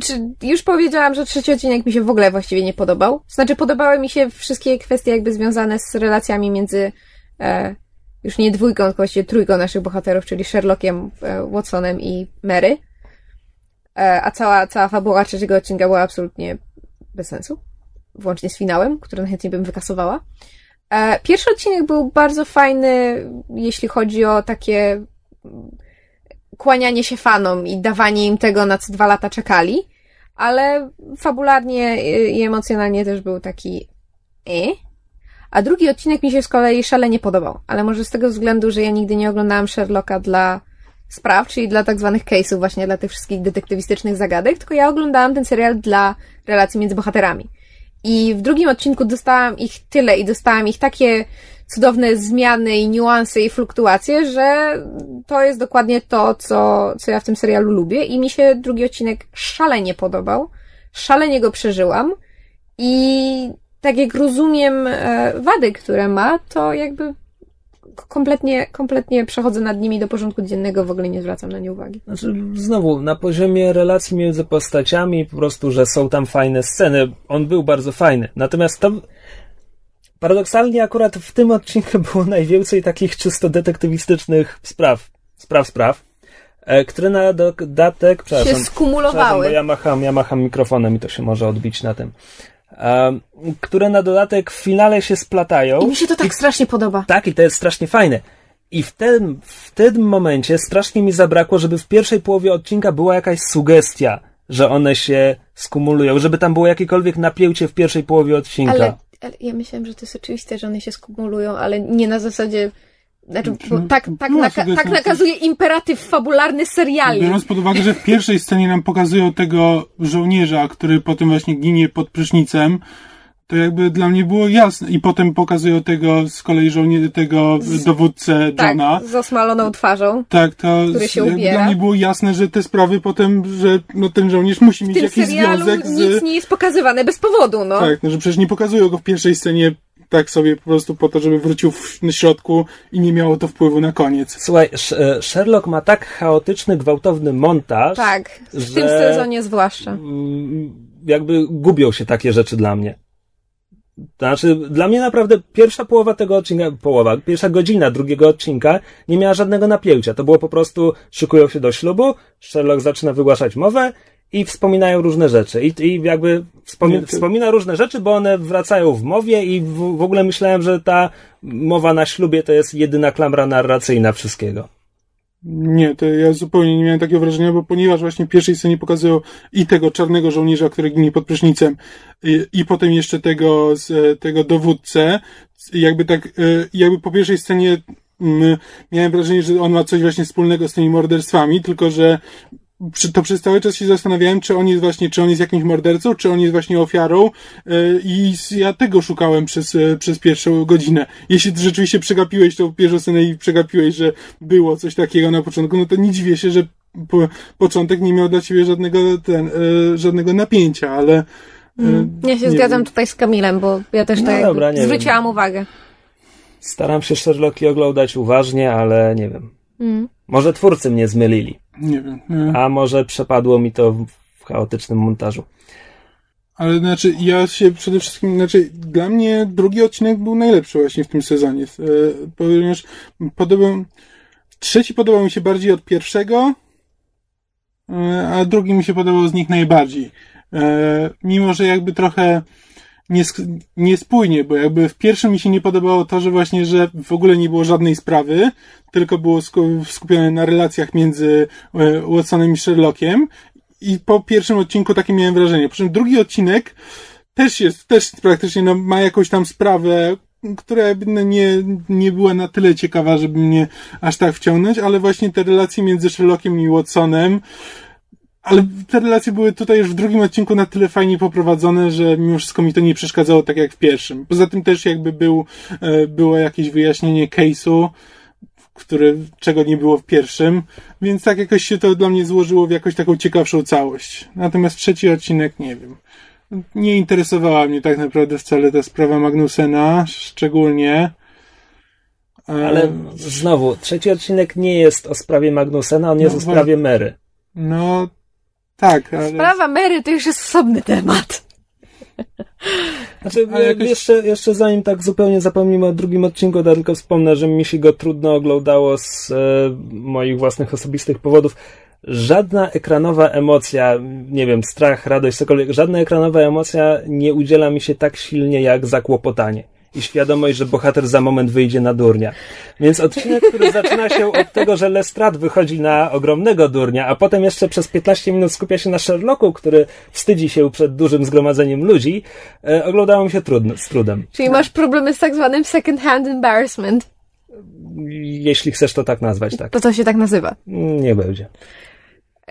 czy już powiedziałam, że trzeci odcinek mi się w ogóle właściwie nie podobał? Znaczy, podobały mi się wszystkie kwestie jakby związane z relacjami między e, już nie dwójką, tylko właściwie trójką naszych bohaterów, czyli Sherlockiem, e, Watsonem i Mary. E, a cała, cała fabuła trzeciego odcinka była absolutnie bez sensu. Włącznie z finałem, który najchętniej bym wykasowała. E, pierwszy odcinek był bardzo fajny, jeśli chodzi o takie kłanianie się fanom i dawanie im tego, na co dwa lata czekali, ale fabularnie i emocjonalnie też był taki e. A drugi odcinek mi się z kolei szalenie podobał, ale może z tego względu, że ja nigdy nie oglądałam Sherlocka dla spraw, czyli dla tak zwanych case'ów, właśnie dla tych wszystkich detektywistycznych zagadek, tylko ja oglądałam ten serial dla relacji między bohaterami. I w drugim odcinku dostałam ich tyle i dostałam ich takie cudowne zmiany i niuanse i fluktuacje, że to jest dokładnie to, co, co ja w tym serialu lubię i mi się drugi odcinek szalenie podobał. Szalenie go przeżyłam i tak jak rozumiem e, wady, które ma, to jakby kompletnie, kompletnie przechodzę nad nimi do porządku dziennego, w ogóle nie zwracam na nie uwagi. Znaczy, znowu, na poziomie relacji między postaciami, po prostu, że są tam fajne sceny, on był bardzo fajny. Natomiast to, paradoksalnie akurat w tym odcinku było najwięcej takich czysto detektywistycznych spraw, spraw, spraw, e, które na dodatek, przepraszam, się skumulowały. Bo ja macham, ja macham mikrofonem i to się może odbić na tym które na dodatek w finale się splatają. I mi się to tak I, strasznie podoba. Tak, i to jest strasznie fajne. I w tym, w tym momencie strasznie mi zabrakło, żeby w pierwszej połowie odcinka była jakaś sugestia, że one się skumulują, żeby tam było jakiekolwiek napięcie w pierwszej połowie odcinka. Ale, ale ja myślałem, że to jest oczywiste, że one się skumulują, ale nie na zasadzie znaczy, tak, tak, no, naka tak nakazuje imperatyw fabularny seriali. Biorąc pod uwagę, że w pierwszej scenie nam pokazują tego żołnierza, który potem właśnie ginie pod prysznicem, to jakby dla mnie było jasne. I potem pokazują tego z kolei żołnierza, tego dowódcę tak, Johna. z osmaloną twarzą. Tak, to który się ubiera. dla mnie było jasne, że te sprawy potem, że no, ten żołnierz musi mieć jakiś związek z... nic nie jest pokazywane bez powodu, no. Tak, no, że przecież nie pokazują go w pierwszej scenie tak sobie po prostu po to, żeby wrócił w środku i nie miało to wpływu na koniec. Słuchaj, e, Sherlock ma tak chaotyczny, gwałtowny montaż. Tak, w że tym sezonie zwłaszcza. Jakby gubią się takie rzeczy dla mnie. Znaczy, dla mnie naprawdę pierwsza połowa tego odcinka, połowa, pierwsza godzina drugiego odcinka nie miała żadnego napięcia. To było po prostu, szykują się do ślubu, Sherlock zaczyna wygłaszać mowę i wspominają różne rzeczy. I, i jakby wspomi wspomina różne rzeczy, bo one wracają w mowie i w, w ogóle myślałem, że ta mowa na ślubie to jest jedyna klamra narracyjna wszystkiego. Nie, to ja zupełnie nie miałem takiego wrażenia, bo ponieważ właśnie w pierwszej scenie pokazują i tego czarnego żołnierza, który ginie pod prysznicem, i, i potem jeszcze tego, tego dowódcę, jakby tak, e, jakby po pierwszej scenie mm, miałem wrażenie, że on ma coś właśnie wspólnego z tymi morderstwami, tylko że to przez cały czas się zastanawiałem, czy on jest właśnie, czy on jest jakimś mordercą, czy on jest właśnie ofiarą e, i ja tego szukałem przez, e, przez pierwszą godzinę. Jeśli rzeczywiście przegapiłeś tą pierwszą scenę i przegapiłeś, że było coś takiego na początku, no to nie dziwię się, że po, początek nie miał dla ciebie żadnego, ten, e, żadnego napięcia, ale mm, Ja się zgadzam wiem. tutaj z Kamilem, bo ja też no tak dobra, zwróciłam wiem. uwagę. Staram się Sherlocki oglądać uważnie, ale nie wiem. Mm. Może twórcy mnie zmylili. Nie wiem. Nie. A może przepadło mi to w chaotycznym montażu. Ale znaczy, ja się przede wszystkim, znaczy, dla mnie drugi odcinek był najlepszy właśnie w tym sezonie. E, ponieważ podobał, trzeci podobał mi się bardziej od pierwszego, e, a drugi mi się podobał z nich najbardziej. E, mimo, że jakby trochę niespójnie, bo jakby w pierwszym mi się nie podobało to, że właśnie, że w ogóle nie było żadnej sprawy, tylko było sku- skupione na relacjach między e, Watsonem i Sherlockiem i po pierwszym odcinku takie miałem wrażenie. Po czym drugi odcinek też jest, też praktycznie no, ma jakąś tam sprawę, która no, nie, nie była na tyle ciekawa, żeby mnie aż tak wciągnąć, ale właśnie te relacje między Sherlockiem i Watsonem, ale te relacje były tutaj już w drugim odcinku na tyle fajnie poprowadzone, że mimo wszystko mi to nie przeszkadzało tak jak w pierwszym. Poza tym też jakby był, e, było jakieś wyjaśnienie case'u, który, czego nie było w pierwszym, więc tak jakoś się to dla mnie złożyło w jakąś taką ciekawszą całość. Natomiast trzeci odcinek nie wiem. Nie interesowała mnie tak naprawdę wcale ta sprawa Magnusena, szczególnie. E, Ale znowu, trzeci odcinek nie jest o sprawie Magnusena, on jest No o sprawie Mary. No, tak, ale... Sprawa Mary to już jest osobny temat. Znaczy, Ale jakoś- jeszcze, jeszcze zanim tak zupełnie zapomnimy o drugim odcinku, to tylko wspomnę, że mi się go trudno oglądało z e, moich własnych osobistych powodów. Żadna ekranowa emocja, nie wiem, strach, radość, cokolwiek, żadna ekranowa emocja nie udziela mi się tak silnie jak zakłopotanie. I świadomość, że bohater za moment wyjdzie na durnia. Więc odcinek, który zaczyna się od tego, że Lestrade wychodzi na ogromnego durnia, a potem jeszcze przez 15 minut skupia się na Sherlocku, który wstydzi się przed dużym zgromadzeniem ludzi, e, oglądało mi się trudno, z trudem. Czyli masz problemy z tak zwanym second hand embarrassment. Jeśli chcesz to tak nazwać, tak. To to się tak nazywa. Nie będzie.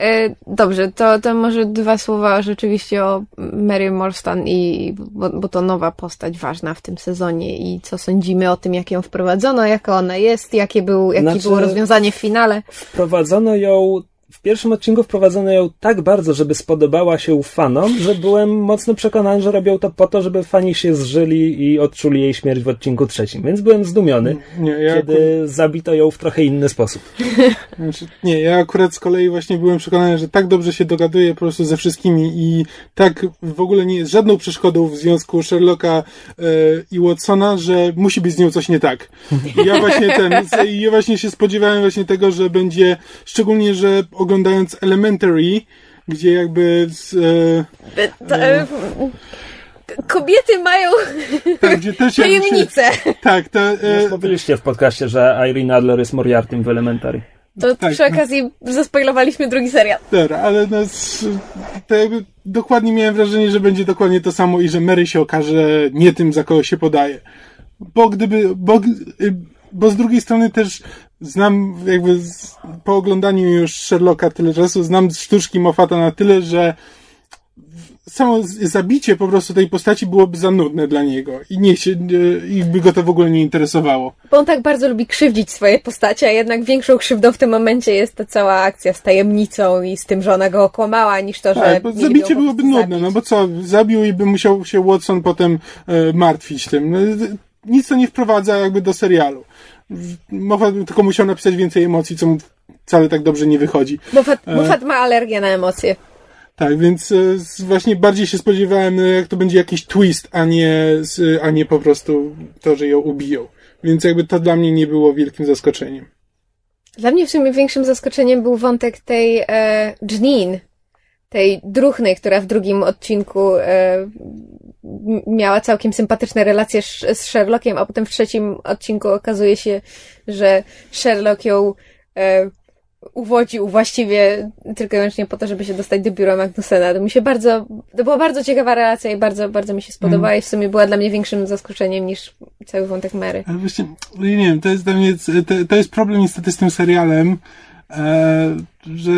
E, Dobrze, to, to może dwa słowa rzeczywiście o Mary Morstan i, bo, bo to nowa postać ważna w tym sezonie i co sądzimy o tym, jak ją wprowadzono, jaka ona jest, jakie był, jakie Znaczy- było rozwiązanie w finale. Wprowadzono ją, w pierwszym odcinku wprowadzono ją tak bardzo, żeby spodobała się fanom, że byłem mocno przekonany, że robią to po to, żeby fani się zżyli i odczuli jej śmierć w odcinku trzecim. Więc byłem zdumiony, Nie, ja kiedy zabito ją w trochę inny sposób. Znaczy, nie, ja akurat z kolei właśnie byłem przekonany, że tak dobrze się dogaduje po prostu ze wszystkimi i tak w ogóle nie jest żadną przeszkodą w związku Sherlocka e, i Watsona, że musi być z nią coś nie tak. I ja właśnie ten, ja właśnie się spodziewałem właśnie tego, że będzie, szczególnie, że oglądając Elementary, gdzie jakby z, e, To, e, kobiety mają tak, gdzie też jakby się, tajemnice. tak, to, e, mówiliście w podcaście, że Irene Adler jest Moriartym w Elementary. To Tak, przy no. okazji zaspoilowaliśmy drugi serial. Dobra, ale no, to jakby dokładnie miałem wrażenie, że będzie dokładnie to samo i że Mary się okaże nie tym, za kogo się podaje. Bo gdyby, bo, bo z drugiej strony też znam jakby z, po oglądaniu już Sherlocka tyle czasu, znam sztuczki Moffata na tyle, że samo zabicie po prostu tej postaci byłoby za nudne dla niego i nie się, i by go to w ogóle nie interesowało. Bo on tak bardzo lubi krzywdzić swoje postacie, a jednak większą krzywdą w tym momencie jest ta cała akcja z tajemnicą i z tym, że ona go okłamała, niż to, że. Tak, bo zabicie byłoby nudne, zabić. no bo co, zabił i by musiał się Watson potem e, martwić tym. No, nic to nie wprowadza jakby do serialu. Moffat tylko musiał napisać więcej emocji, co mu wcale tak dobrze nie wychodzi. Moffat, E. Moffat ma alergię na emocje. Tak, więc e, właśnie bardziej się spodziewałem, e, jak to będzie jakiś twist, a nie, a nie po prostu to, że ją ubiją. Więc jakby to dla mnie nie było wielkim zaskoczeniem. Dla mnie w sumie większym zaskoczeniem był wątek tej e, Janine, tej druhnej, która w drugim odcinku e, miała całkiem sympatyczne relacje z Sherlockiem, a potem w trzecim odcinku okazuje się, że Sherlock ją e, uwodził właściwie tylko i wyłącznie po to, żeby się dostać do biura Magnusena. To mi się bardzo, to była bardzo ciekawa relacja i bardzo, bardzo mi się spodobała i w sumie była dla mnie większym zaskoczeniem niż cały wątek Mary. Ale właśnie, nie wiem, to jest dla mnie, to, to jest problem niestety z tym serialem, e, że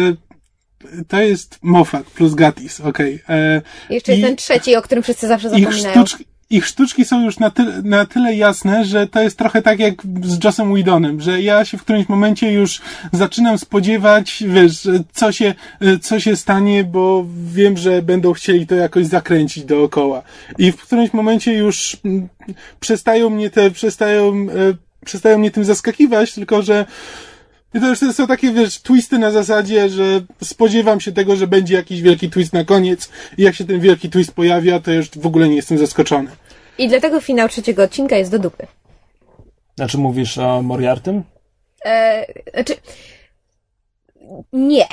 to jest Moffat plus Gatis, okej. e, Jeszcze jest ten trzeci, o którym wszyscy zawsze ich, zapominają. sztuczki, ich sztuczki są już na tyle, na tyle jasne, że to jest trochę tak jak z Jossem Whedonem, że ja się w którymś momencie już zaczynam spodziewać, wiesz, co się, co się stanie, bo wiem, że będą chcieli to jakoś zakręcić dookoła. I w którymś momencie już mm, przestają mnie te, przestają, e, przestają mnie tym zaskakiwać, tylko że i to już są takie, wiesz, twisty na zasadzie, że spodziewam się tego, że będzie jakiś wielki twist na koniec i jak się ten wielki twist pojawia, to już w ogóle nie jestem zaskoczony. I dlatego finał trzeciego odcinka jest do dupy. Znaczy mówisz o Moriartym? E, znaczy, nie.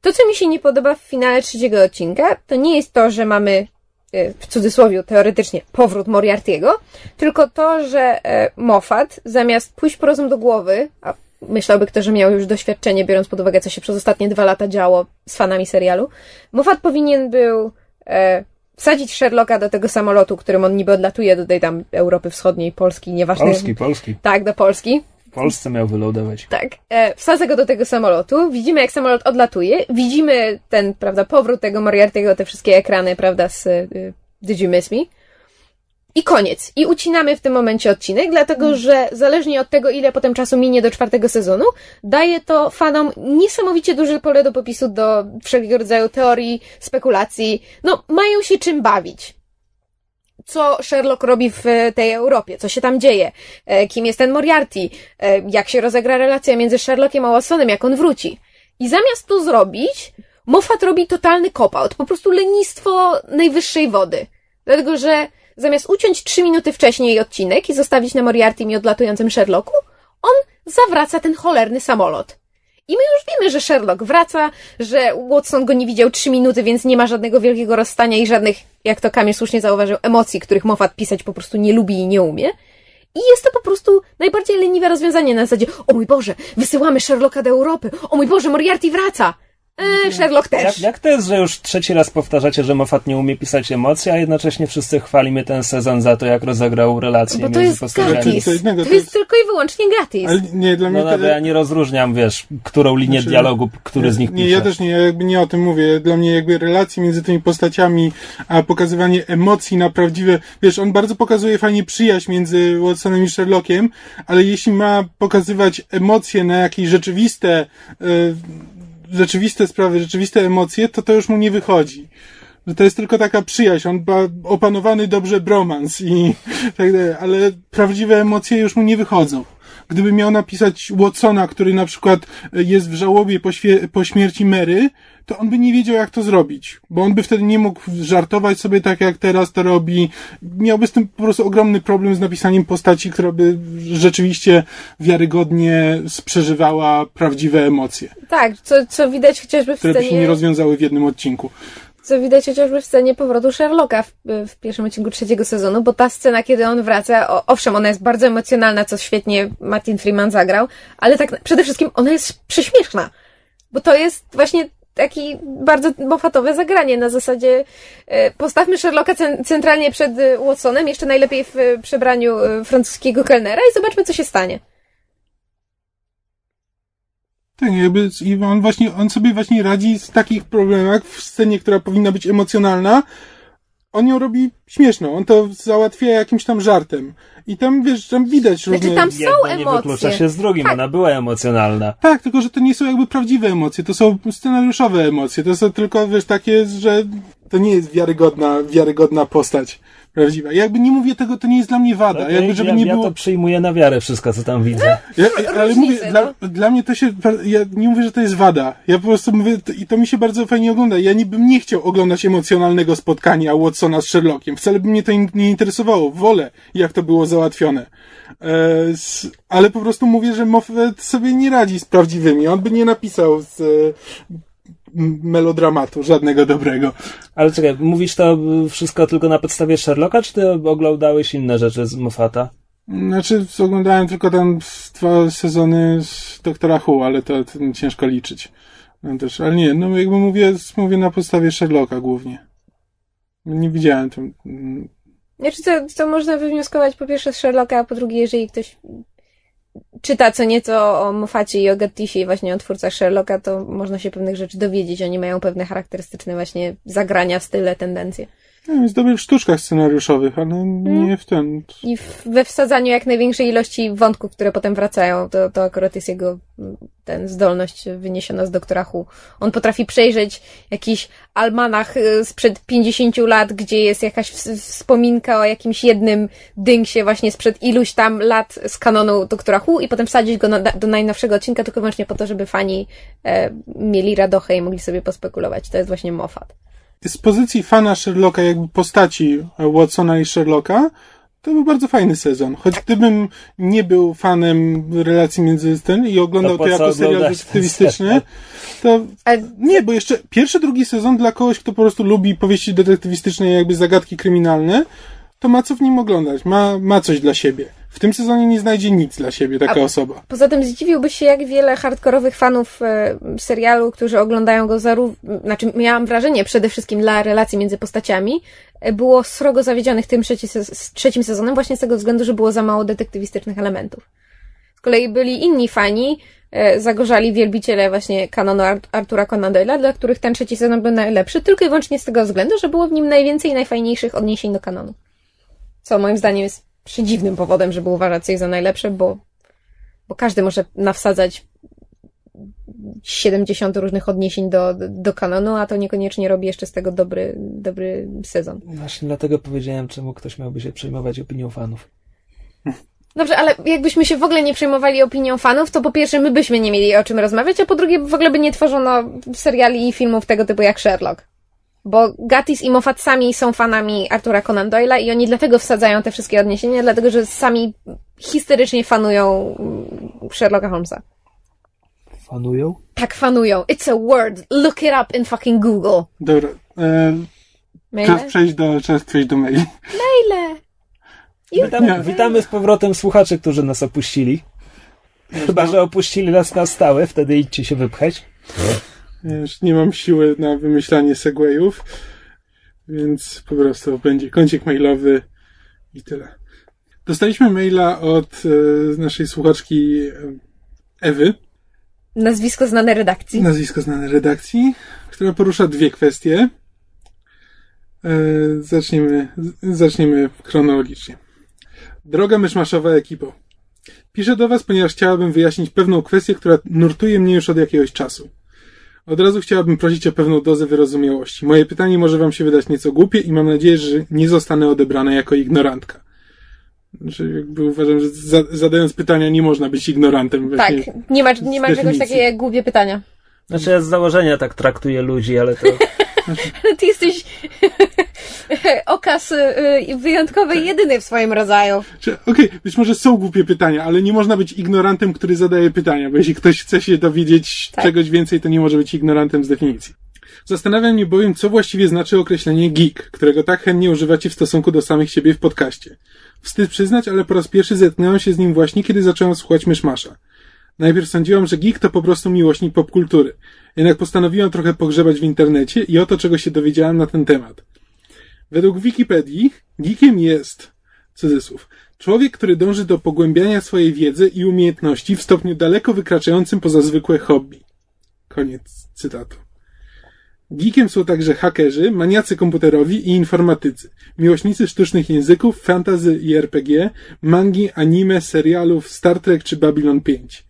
To, co mi się nie podoba w finale trzeciego odcinka, to nie jest to, że mamy y, w cudzysłowie teoretycznie powrót Moriarty'ego, tylko to, że e, Moffat zamiast pójść po rozum do głowy, a myślałby kto, że miał już doświadczenie, biorąc pod uwagę, co się przez ostatnie dwa lata działo z fanami serialu, Moffat powinien był e, wsadzić Sherlocka do tego samolotu, którym on niby odlatuje do tej tam Europy Wschodniej, Polski, nieważne. Polski, Polski. Tak, do Polski. W Polsce miał wylądować. Tak. E, wsadza go do tego samolotu, widzimy jak samolot odlatuje, widzimy ten, prawda, powrót tego Moriarty'ego, te wszystkie ekrany, prawda, z y, Did You Miss Me? I koniec. I ucinamy w tym momencie odcinek, dlatego że zależnie od tego, ile potem czasu minie do czwartego sezonu, daje to fanom niesamowicie duże pole do popisu do wszelkiego rodzaju teorii, spekulacji. No, mają się czym bawić. Co Sherlock robi w tej Europie? Co się tam dzieje? E, Kim jest ten Moriarty? E, Jak się rozegra relacja między Sherlockiem a Watsonem? Jak on wróci? I zamiast to zrobić, Moffat robi totalny cop-out. Po prostu lenistwo najwyższej wody. Dlatego, że zamiast uciąć trzy minuty wcześniej odcinek i zostawić na Moriartym i odlatującym Sherlocku, on zawraca ten cholerny samolot. I my już wiemy, że Sherlock wraca, że Watson go nie widział trzy minuty, więc nie ma żadnego wielkiego rozstania i żadnych, jak to Kamil słusznie zauważył, emocji, których Moffat pisać po prostu nie lubi i nie umie. I jest to po prostu najbardziej leniwe rozwiązanie na zasadzie, o mój Boże, wysyłamy Sherlocka do Europy, o mój Boże, Moriarty wraca! Eee, Sherlock też. Jak, jak to jest, że już trzeci raz powtarzacie, że Moffat nie umie pisać emocji, a jednocześnie wszyscy chwalimy ten sezon za to, jak rozegrał relacje Bo to między jest postaciami? gratis. To innego, To to jest jest- tylko i wyłącznie gratis. Ale nie, dla mnie No to... dobra, ja nie rozróżniam, wiesz, którą linię Znaczy, dialogu, który z nich Nie, pisze. ja też nie, ja jakby nie o tym mówię. Dla mnie jakby relacje między tymi postaciami, a pokazywanie emocji na prawdziwe, wiesz, on bardzo pokazuje fajnie przyjaźń między Watsonem i Sherlockiem, ale jeśli ma pokazywać emocje na jakieś rzeczywiste, e, rzeczywiste sprawy, rzeczywiste emocje, to to już mu nie wychodzi. Że to jest tylko taka przyjaźń, on ma opanowany dobrze bromans i tak dalej, ale prawdziwe emocje już mu nie wychodzą. Gdyby miał napisać Watsona, który na przykład jest w żałobie po, świe- po śmierci Mary, to on by nie wiedział, jak to zrobić, bo on by wtedy nie mógł żartować sobie tak, jak teraz to robi. Miałby z tym po prostu ogromny problem z napisaniem postaci, która by rzeczywiście wiarygodnie przeżywała prawdziwe emocje, Tak, co, co widać chociażby w które by się nie scenie, rozwiązały w jednym odcinku. Co widać chociażby w scenie powrotu Sherlocka w, w pierwszym odcinku trzeciego sezonu, bo ta scena, kiedy on wraca, o, owszem, ona jest bardzo emocjonalna, co świetnie Martin Freeman zagrał, ale tak przede wszystkim ona jest prześmieszna, bo to jest właśnie taki bardzo mofatowe zagranie na zasadzie e, postawmy Sherlocka cen, centralnie przed e, Watsonem, jeszcze najlepiej w e, przebraniu francuskiego kelnera i zobaczmy, co się stanie. Tak, jakby i on właśnie, on sobie właśnie radzi z takich problemach w scenie, która powinna być emocjonalna. On ją robi śmieszną, on to załatwia jakimś tam żartem. I tam, wiesz, tam widać różne... Znaczy, tam są Jedno nie emocje. wyklucza się z drugim, Tak. ona była emocjonalna. Tak, tylko że to nie są jakby prawdziwe emocje, to są scenariuszowe emocje, to są tylko, wiesz, takie, że to nie jest wiarygodna, wiarygodna postać prawdziwa. Jakby nie mówię tego, to nie jest dla mnie wada. No, jakby, żeby ja, nie ja było... to przyjmuję na wiarę wszystko, co tam widzę. Ja, ale Różnice, mówię, no. dla, dla mnie to się, ja nie mówię, że to jest wada. Ja po prostu mówię, to- i to mi się bardzo fajnie ogląda. Ja nie bym nie chciał oglądać emocjonalnego spotkania Watsona z Sherlockiem. Wcale by mnie to in- nie interesowało. Wolę, jak to było załatwione. E, s, ale po prostu mówię, że Moffat sobie nie radzi z prawdziwymi. On by nie napisał z e, melodramatu żadnego dobrego. Ale czekaj, mówisz to y, wszystko tylko na podstawie Sherlocka, czy ty oglądałeś inne rzeczy z Moffata? Znaczy, oglądałem tylko tam dwa sezony z Doktora Who, ale to, to ciężko liczyć. No też, ale nie, no jakby mówię, mówię na podstawie Sherlocka głównie. Nie widziałem tam. mm, Znaczy, co, co można wywnioskować po pierwsze z Sherlocka, a po drugie, jeżeli ktoś czyta co nieco o Moffacie i o Gattisie i właśnie o twórcach Sherlocka, to można się pewnych rzeczy dowiedzieć. Oni mają pewne charakterystyczne właśnie zagrania, style, tendencje. No, jest dobry w sztuczkach scenariuszowych, ale nie w ten. I we wsadzaniu jak największej ilości wątków, które potem wracają, to, to akurat jest jego ten zdolność wyniesiona z doktora Who. On potrafi przejrzeć jakiś almanach y, sprzed 50 lat, gdzie jest jakaś ws- wspominka o jakimś jednym dynksie właśnie sprzed iluś tam lat z kanonu doktora Who i potem wsadzić go na, do najnowszego odcinka tylko wyłącznie po to, żeby fani e, mieli radochę i mogli sobie pospekulować. To jest właśnie Moffat. Z pozycji fana Sherlocka, jakby postaci Watsona i Sherlocka, to był bardzo fajny sezon. Choć gdybym nie był fanem relacji między ten i oglądał To to, co jako serial detektywistyczny, to nie, bo jeszcze pierwszy, drugi sezon dla kogoś, kto po prostu lubi powieści detektywistyczne i jakby zagadki kryminalne, to ma co w nim oglądać. Ma, ma coś dla siebie. W tym sezonie nie znajdzie nic dla siebie taka A- osoba. Poza tym zdziwiłbyś się, jak wiele hardkorowych fanów e, serialu, którzy oglądają go zarówno, znaczy miałam wrażenie przede wszystkim dla relacji między postaciami, e, było srogo zawiedzionych tym trzeci, se- trzecim sezonem właśnie z tego względu, że było za mało detektywistycznych elementów. Z kolei byli inni fani, e, zagorzali wielbiciele właśnie kanonu Art- Artura Conan Doyle'a, dla których ten trzeci sezon był najlepszy, tylko i wyłącznie z tego względu, że było w nim najwięcej i najfajniejszych odniesień do kanonu. Co moim zdaniem jest przedziwnym powodem, żeby uważać coś za najlepsze, bo bo każdy może nawsadzać 70 różnych odniesień do, do kanonu, a to niekoniecznie robi jeszcze z tego dobry, dobry sezon. Właśnie dlatego powiedziałem, czemu ktoś miałby się przejmować opinią fanów. Dobrze, ale jakbyśmy się w ogóle nie przejmowali opinią fanów, to po pierwsze my byśmy nie mieli o czym rozmawiać, a po drugie w ogóle by nie tworzono seriali i filmów tego typu jak Sherlock. Bo Gatis i Moffat sami są fanami Artura Conan Doyle'a i oni dlatego wsadzają te wszystkie odniesienia, dlatego że sami histerycznie fanują mm, Sherlocka Holmesa. Fanują? Tak fanują. It's a word. Look it up in fucking Google. Dobra. E, czas przejść do, czas przejść do maili. Maile. Witam, Nie. witamy z powrotem słuchaczy, którzy nas opuścili. Chyba, że opuścili nas na stałe, wtedy idźcie się wypchać. Już nie mam siły na wymyślanie segwayów, więc po prostu będzie kącik mailowy i tyle. Dostaliśmy maila od e, naszej słuchaczki e, Ewy, Nazwisko znane redakcji. nazwisko znane redakcji, która porusza dwie kwestie. E, zaczniemy, zaczniemy chronologicznie. Droga myszmaszowa ekipo. Piszę do Was, ponieważ chciałabym wyjaśnić pewną kwestię, która nurtuje mnie już od jakiegoś czasu. Od razu chciałabym prosić o pewną dozę wyrozumiałości. Moje pytanie może Wam się wydać nieco głupie i mam nadzieję, że nie zostanę odebrane jako ignorantka. Znaczy, jakby uważam, że za, zadając pytania nie można być ignorantem. Tak, Właśnie. nie ma, nie ma czegoś takiego jak głupie pytania. Znaczy ja z założenia tak traktuję ludzi, ale to... Ty jesteś okaz y, wyjątkowy i jedyny w swoim rodzaju. Okej, być może są głupie pytania, ale nie można być ignorantem, który zadaje pytania, bo jeśli ktoś chce się dowiedzieć Tak. czegoś więcej, to nie może być ignorantem z definicji. Zastanawiam mnie bowiem, co właściwie znaczy określenie geek, którego tak chętnie używacie w stosunku do samych siebie w podcaście. Wstyd przyznać, ale po raz pierwszy zetknąłem się z nim właśnie, kiedy zacząłem słuchać Myszmasza. Najpierw sądziłam, że geek to po prostu miłośnik popkultury. Jednak postanowiłam trochę pogrzebać w internecie i oto czego się dowiedziałam na ten temat. Według Wikipedii geekiem jest, cudzysłów, człowiek, który dąży do pogłębiania swojej wiedzy i umiejętności w stopniu daleko wykraczającym poza zwykłe hobby. Koniec cytatu. Geekiem są także hakerzy, maniacy komputerowi i informatycy, miłośnicy sztucznych języków, fantasy i RPG, mangi, anime, serialów Star Trek czy Babylon 5.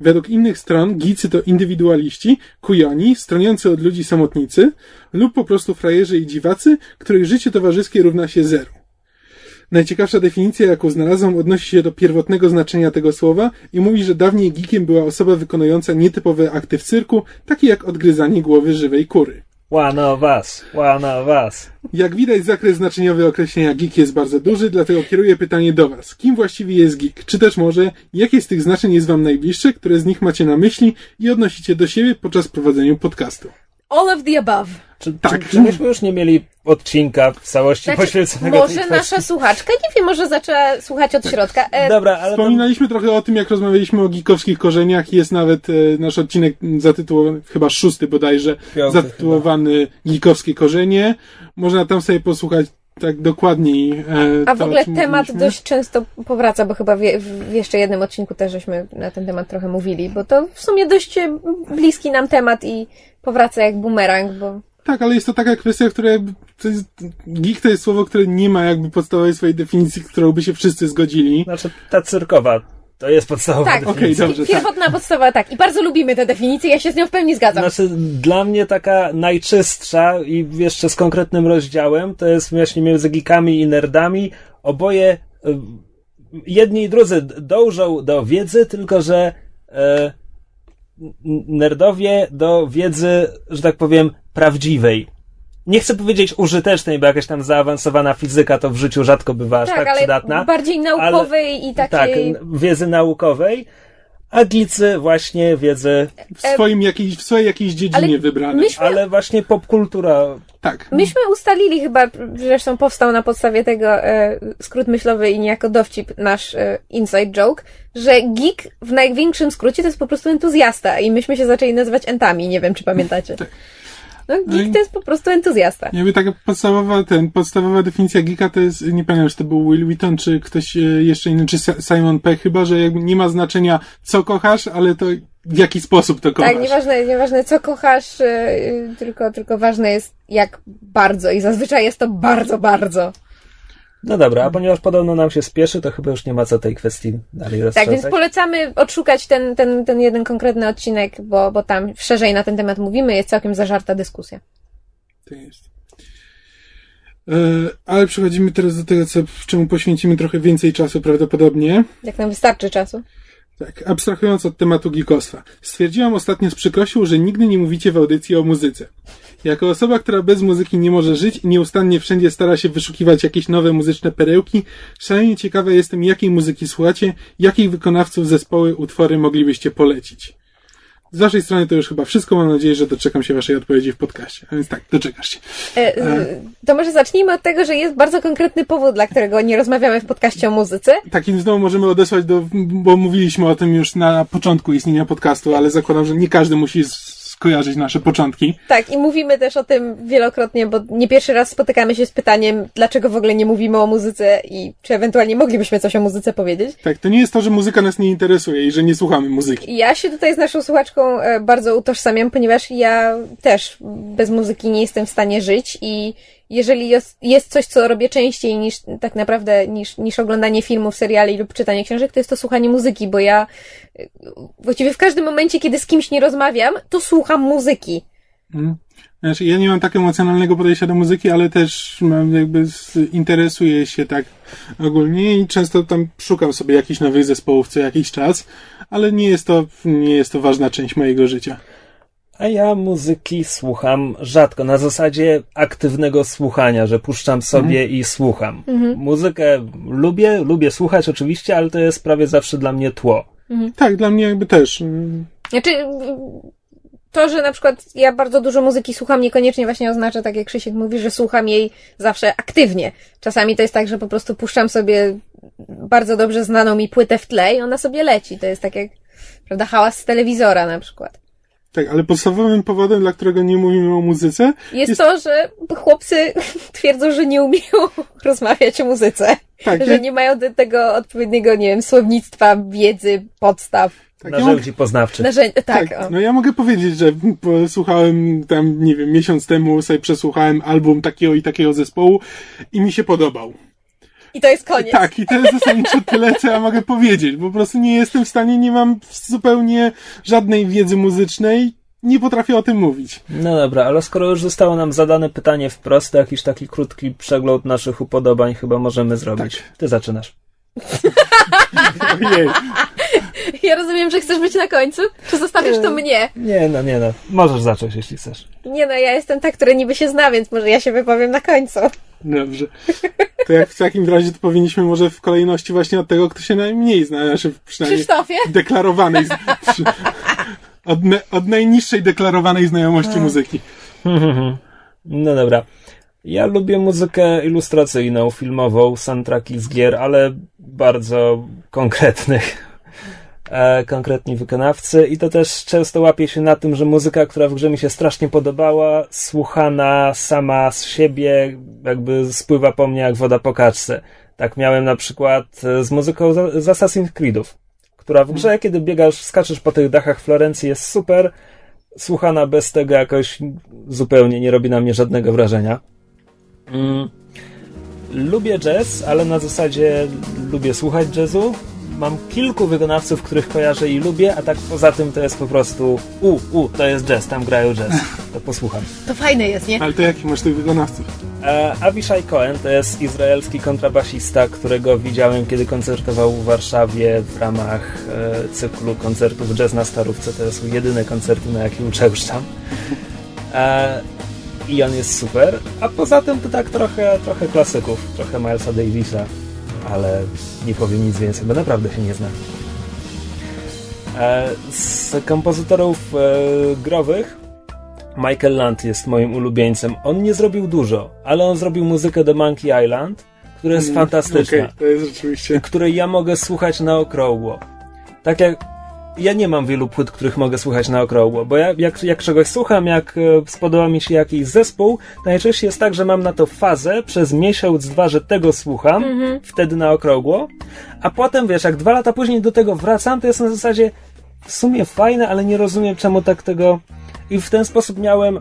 Według innych stron geecy to indywidualiści, kujoni, stroniący od ludzi samotnicy lub po prostu frajerzy i dziwacy, których życie towarzyskie równa się zero. Najciekawsza definicja, jaką znalazłam, odnosi się do pierwotnego znaczenia tego słowa i mówi, że dawniej geekiem była osoba wykonująca nietypowe akty w cyrku, takie jak odgryzanie głowy żywej kury. One of us, one of us. Jak widać, zakres znaczeniowy określenia geek jest bardzo duży, dlatego kieruję pytanie do Was. Kim właściwie jest geek? Czy też może, jakie z tych znaczeń jest Wam najbliższe, które z nich macie na myśli i odnosicie do siebie podczas prowadzenia podcastu? All of the above. Czy, Tak. czy, czy myśmy już nie mieli odcinka w całości Znaczy, poświęconego może tej nasza słuchaczka, nie wiem, może zaczęła słuchać od środka. E, Dobra, ale. Wspominaliśmy trochę o tym, jak rozmawialiśmy o geekowskich korzeniach. Jest nawet e, nasz odcinek zatytułowany, chyba szósty bodajże, Piąty zatytułowany Geekowskie korzenie. Można tam sobie posłuchać tak dokładniej. E, A to, w ogóle temat mówiliśmy. dość często powraca, bo chyba w, w jeszcze jednym odcinku też żeśmy na ten temat trochę mówili, bo to w sumie dość e, bliski nam temat i powraca jak bumerang, bo Tak, ale jest to taka kwestia, która jakby, to jest, geek to jest słowo, które nie ma jakby podstawowej swojej definicji, którą by się wszyscy zgodzili. Znaczy, ta cyrkowa, to jest podstawowa tak, definicja. Okej, dobrze, tak. pierwotna podstawa, tak. I bardzo lubimy tę definicję, ja się z nią w pełni zgadzam. Znaczy, dla mnie taka najczystsza i jeszcze z konkretnym rozdziałem, to jest właśnie między geekami i nerdami. Oboje, y, jedni i drudzy dążą do wiedzy, tylko że e, nerdowie do wiedzy, że tak powiem, prawdziwej. nie chcę powiedzieć użytecznej, bo jakaś tam zaawansowana fizyka to w życiu rzadko bywa aż Tak, tak, ale przydatna. bardziej naukowej i Tak, takiej... n- wiedzy naukowej, a Glicy właśnie wiedzy, W, swoim jakiejś, w swojej jakiejś dziedzinie Ale wybranej. myśmy- ale właśnie popkultura. Tak. Myśmy ustalili chyba, zresztą powstał na podstawie tego e, skrót myślowy i niejako dowcip nasz e, inside joke, że geek w największym skrócie to jest po prostu entuzjasta i myśmy się zaczęli nazywać entami, nie wiem czy pamiętacie. No No i- geek to jest po prostu entuzjasta. Jakby taka podstawowa, ten, podstawowa definicja geeka to jest, nie pamiętam, czy to był Will Wheaton, czy ktoś e, jeszcze inny, czy Simon Peck chyba, że jakby nie ma znaczenia co kochasz, ale to w jaki sposób to kochasz. Tak, nieważne, nieważne co kochasz, e, tylko, tylko ważne jest jak bardzo i zazwyczaj jest to bardzo, bardzo. No dobra, a ponieważ podobno nam się spieszy, to chyba już nie ma co tej kwestii dalej Tak, rozszerzać. więc polecamy odszukać ten, ten, ten jeden konkretny odcinek, bo, bo tam szerzej na ten temat mówimy, jest całkiem zażarta dyskusja. Tak jest. E, ale przechodzimy teraz do tego, co, czemu poświęcimy trochę więcej czasu prawdopodobnie. Jak nam wystarczy czasu. Tak, abstrahując od tematu geekostwa. Stwierdziłam ostatnio z przykrością, że nigdy nie mówicie w audycji o muzyce. Jako osoba, która bez muzyki nie może żyć i nieustannie wszędzie stara się wyszukiwać jakieś nowe muzyczne perełki, szalenie ciekawa jestem, jakiej muzyki słuchacie, jakich wykonawców zespoły, utwory moglibyście polecić. Z waszej strony to już chyba wszystko. Mam nadzieję, że doczekam się waszej odpowiedzi w podcaście. A więc tak, doczekasz się. E, e, to może zacznijmy od tego, że jest bardzo konkretny powód, dla którego nie rozmawiamy w podcaście o muzyce. Takim znowu możemy odesłać do, bo mówiliśmy o tym już na początku istnienia podcastu, ale zakładam, że nie każdy musi skojarzyć nasze początki. Tak, i mówimy też o tym wielokrotnie, bo nie pierwszy raz spotykamy się z pytaniem, dlaczego w ogóle nie mówimy o muzyce i czy ewentualnie moglibyśmy coś o muzyce powiedzieć. Tak, to nie jest to, że muzyka nas nie interesuje i że nie słuchamy muzyki. Ja się tutaj z naszą słuchaczką e, bardzo utożsamiam, ponieważ ja też bez muzyki nie jestem w stanie żyć i jeżeli jest, coś, co robię częściej niż tak naprawdę, niż, niż oglądanie filmów, seriali lub czytanie książek, to jest to słuchanie muzyki, bo ja e, właściwie w każdym momencie, kiedy z kimś nie rozmawiam, to słucham muzyki. Mhm. Znaczy, ja nie mam tak emocjonalnego podejścia do muzyki, ale też mam jakby z, interesuję się tak ogólnie i często tam szukam sobie jakichś nowych zespołów co jakiś czas, ale nie jest to, nie jest to ważna część mojego życia. A ja muzyki słucham rzadko, na zasadzie aktywnego słuchania, że puszczam sobie i słucham. Muzykę lubię, lubię słuchać oczywiście, ale to jest prawie zawsze dla mnie tło. Tak, dla mnie jakby też. Znaczy, to, że na przykład ja bardzo dużo muzyki słucham, niekoniecznie właśnie oznacza, tak jak Krzysiek mówi, że słucham jej zawsze aktywnie. Czasami to jest tak, że po prostu puszczam sobie bardzo dobrze znaną mi płytę w tle i ona sobie leci. To jest tak jak, prawda, hałas z telewizora na przykład. Tak, ale podstawowym powodem, dla którego nie mówimy o muzyce, Jest, Jest- to, że chłopcy twierdzą, że nie umieją rozmawiać o muzyce. Tak, że ja- nie mają do tego odpowiedniego, nie wiem, słownictwa, wiedzy, podstaw, tak, ja Narzędzi poznawczych. narzędzi. Tak, Tak, no ja mogę powiedzieć, że posłuchałem tam, nie wiem, miesiąc temu sobie przesłuchałem album takiego i takiego zespołu i mi się podobał. I to jest koniec. Tak, i to jest zasadniczo tyle, co ja mogę powiedzieć. Po prostu nie jestem w stanie, nie mam zupełnie żadnej wiedzy muzycznej, nie potrafię o tym mówić. No dobra, ale skoro już zostało nam zadane pytanie wprost, to jakiś taki krótki przegląd naszych upodobań chyba możemy zrobić. Ty zaczynasz. Ojej. Ja rozumiem, że chcesz być na końcu? Czy zostawisz to mnie? Nie no, nie no. Możesz zacząć, jeśli chcesz. Nie no, ja jestem ta, która niby się zna, więc może ja się wypowiem na końcu. Dobrze. To jak w takim razie to powinniśmy może w kolejności właśnie od tego, kto się najmniej zna, znaczy przynajmniej Krzysztofie? deklarowanej, z- przy- od, ne, od najniższej deklarowanej znajomości muzyki. No dobra. Ja lubię muzykę ilustracyjną, filmową, soundtracki z gier, ale bardzo konkretnych. E, konkretni wykonawcy i to też często łapie się na tym, że muzyka, która w grze mi się strasznie podobała, słuchana sama z siebie, jakby spływa po mnie jak woda po kaczce. Tak miałem na przykład e, z muzyką z z Assassin's Creedów, która w grze, kiedy biegasz, skaczesz po tych dachach Florencji jest super, słuchana bez tego jakoś zupełnie nie robi na mnie żadnego wrażenia. Mm. Lubię jazz, ale na zasadzie lubię słuchać jazzu. Mam kilku wykonawców, których kojarzę i lubię, a tak poza tym to jest po prostu u, u, to jest jazz, tam grają jazz. To posłucham. To fajne jest, nie? Ale to jaki masz tych wykonawców? E, Avishai Cohen to jest izraelski kontrabasista, którego widziałem, kiedy koncertował w Warszawie w ramach e, cyklu koncertów Jazz na Starówce. To są jedyne koncerty, na jakie uczęszczam. E, i on jest super, a poza tym to tak trochę, trochę klasyków, trochę Milesa Davisa, ale nie powiem nic więcej, bo naprawdę się nie znam. E, z kompozytorów e, growych Michael Land jest moim ulubieńcem. On nie zrobił dużo, ale on zrobił muzykę do Monkey Island, która jest mm, fantastyczna. Okay, to jest rzeczywiście. Której ja mogę słuchać na okrągło. Tak jak ja nie mam wielu płyt, których mogę słuchać na okrągło, bo ja, jak, jak czegoś słucham, jak e, spodoba mi się jakiś zespół, najczęściej jest tak, że mam na to fazę przez miesiąc, dwa, że tego słucham, mm-hmm. wtedy na okrągło, a potem, wiesz, jak dwa lata później do tego wracam, to jest na zasadzie w sumie fajne, ale nie rozumiem, czemu tak tego... I w ten sposób miałem